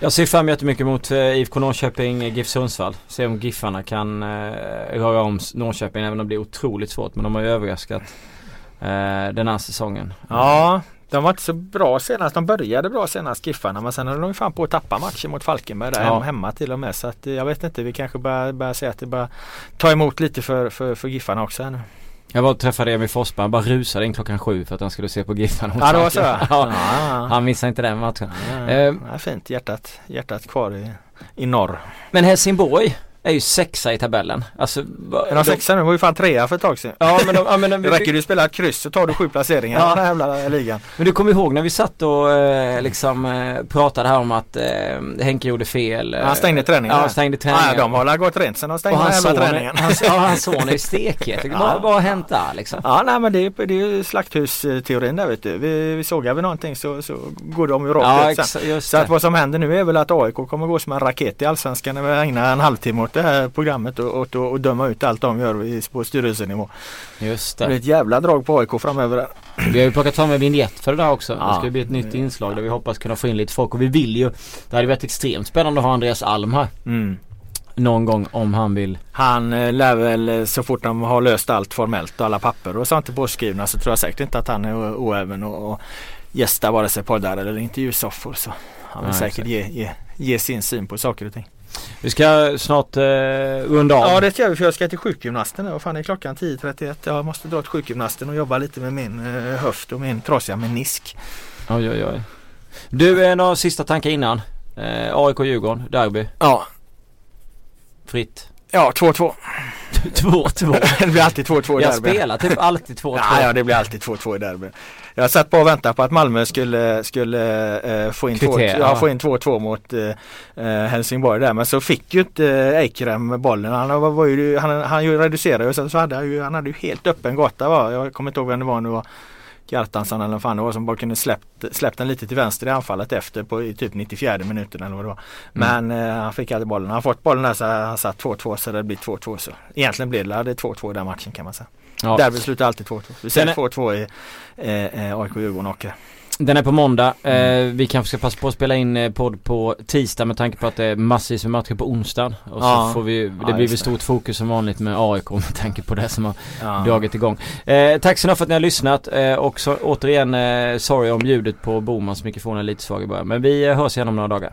Jag ser fram jättemycket mot eh, IFK Norrköping, GIF Sundsvall. Se om Giffarna kan eh, röra om Norrköping även om det blir otroligt svårt. Men de har ju överraskat eh, den här säsongen. Ja, de var inte så bra senast. De började bra senast Giffarna men sen höll de fan på att tappa matchen mot Falkenberg där Ja. hem- hemma till och med. Så att eh, jag vet inte. Vi kanske börjar, börjar se att det börjar ta emot lite för, för, för Giffarna också här nu. Jag var och träffade Emil Forsberg. Han bara rusade in klockan sju för att han skulle se på Giffarna mot Ja det var så ja. ja. Han missade inte den matchen. Ja, Eh. fint. Hjärtat, hjärtat kvar i, i norr. Men Helsingborg är ju sexa i tabellen. Alltså, Är de sexa nu? De var ju fan trea för ett tag sedan. Ja men, de, ja, men, Det de, räcker ju att spela ett kryss så tar du sju placeringar Ja. i den här jävla ligan. men du kommer ihåg när vi satt och eh, liksom eh, pratade här om att eh, Henke gjorde fel. eh, Han stängde träningen. Ja, han stängde Ja, träningen. de har väl gått rent sen de och stängde den jävla son, träningen. hans, ja, hans son är stekhet. Ja. Vad vad har hänt där liksom? Ja nej men det är, det är ju slakthusteorin där vet du. Vi, vi sågar vi någonting så, så går de ju rakt Ja, ut sen. Så att vad som händer nu är väl att AIK kommer gå som en raket i Allsvenskan när vi ägnar en halvtimme åt det här programmet och, och, och döma ut allt de gör på styrelsenivå. Just Det blir det. ett jävla drag på AIK framöver. Vi har ju plockat fram en vignett för det där också. Det Ja. ska ju bli ett nytt inslag där vi hoppas kunna få in lite folk och vi vill ju Det hade varit extremt spännande att ha Andreas Alm här. Mm. Någon gång om han vill. Han eh, lär väl eh, så fort de har löst allt formellt och alla papper och sånt är påskrivna så tror jag säkert inte att han är oäven och, och gästa vare sig poddar eller intervjusoffor. Så han vill Nej, säkert exakt. ge, ge, ge sin syn på saker och ting. Vi ska snart eh, runda av. Ja det ska jag för jag ska till sjukgymnasten. Vad fan är klockan 10.31? Jag måste dra till sjukgymnasten och jobba lite med min eh, höft och min trasiga menisk. Oj oj oj. Du, eh, några sista tankar innan? Eh, AIK-Djurgården, derby, Ja, fritt. ja 2-2. 2-2. det blir alltid 2-2 i Jag derby. spelar typ alltid 2-2. Ja, ja, det blir alltid 2-2 i derby. Jag satt på och väntade på att Malmö skulle, skulle eh, få in två- Kvittera, ja, ja. få in 2-2 mot eh, eh, Helsingborg där. Men så fick ju inte eh, Eikrem bollen. Han, var, var ju, han, han ju reducerade och sen så hade han ju, han hade ju helt öppen gata. Va? Jag kommer inte ihåg vem det var nu. Var. Gartansson eller vad fan det var som bara kunde släppt, släppt den lite till vänster i anfallet efter på i typ 94 minuten eller vad det var. Men eh, han fick aldrig bollen. Han fått bollen där så han satt 2-2 så det blir 2-2 så. Egentligen blev det det 2-2 i den matchen kan man säga. Ja. Derby slutar alltid 2-2. Vi säger Den 2-2 i eh, eh, AIK-Djurgården och Den är på måndag. Eh, vi kanske ska passa på att spela in eh, podd på tisdag med tanke på att det är massvis med matcher på onsdag. Och så Ja. får vi, det Ja, blir väl stort fokus som vanligt med AIK med tanke på det som har ja. dragit igång. Eh, tack så mycket för att ni har lyssnat eh, och så, återigen eh, sorry om ljudet på Bomans mikrofon är lite svag i början. Men vi eh, hörs igen om några dagar.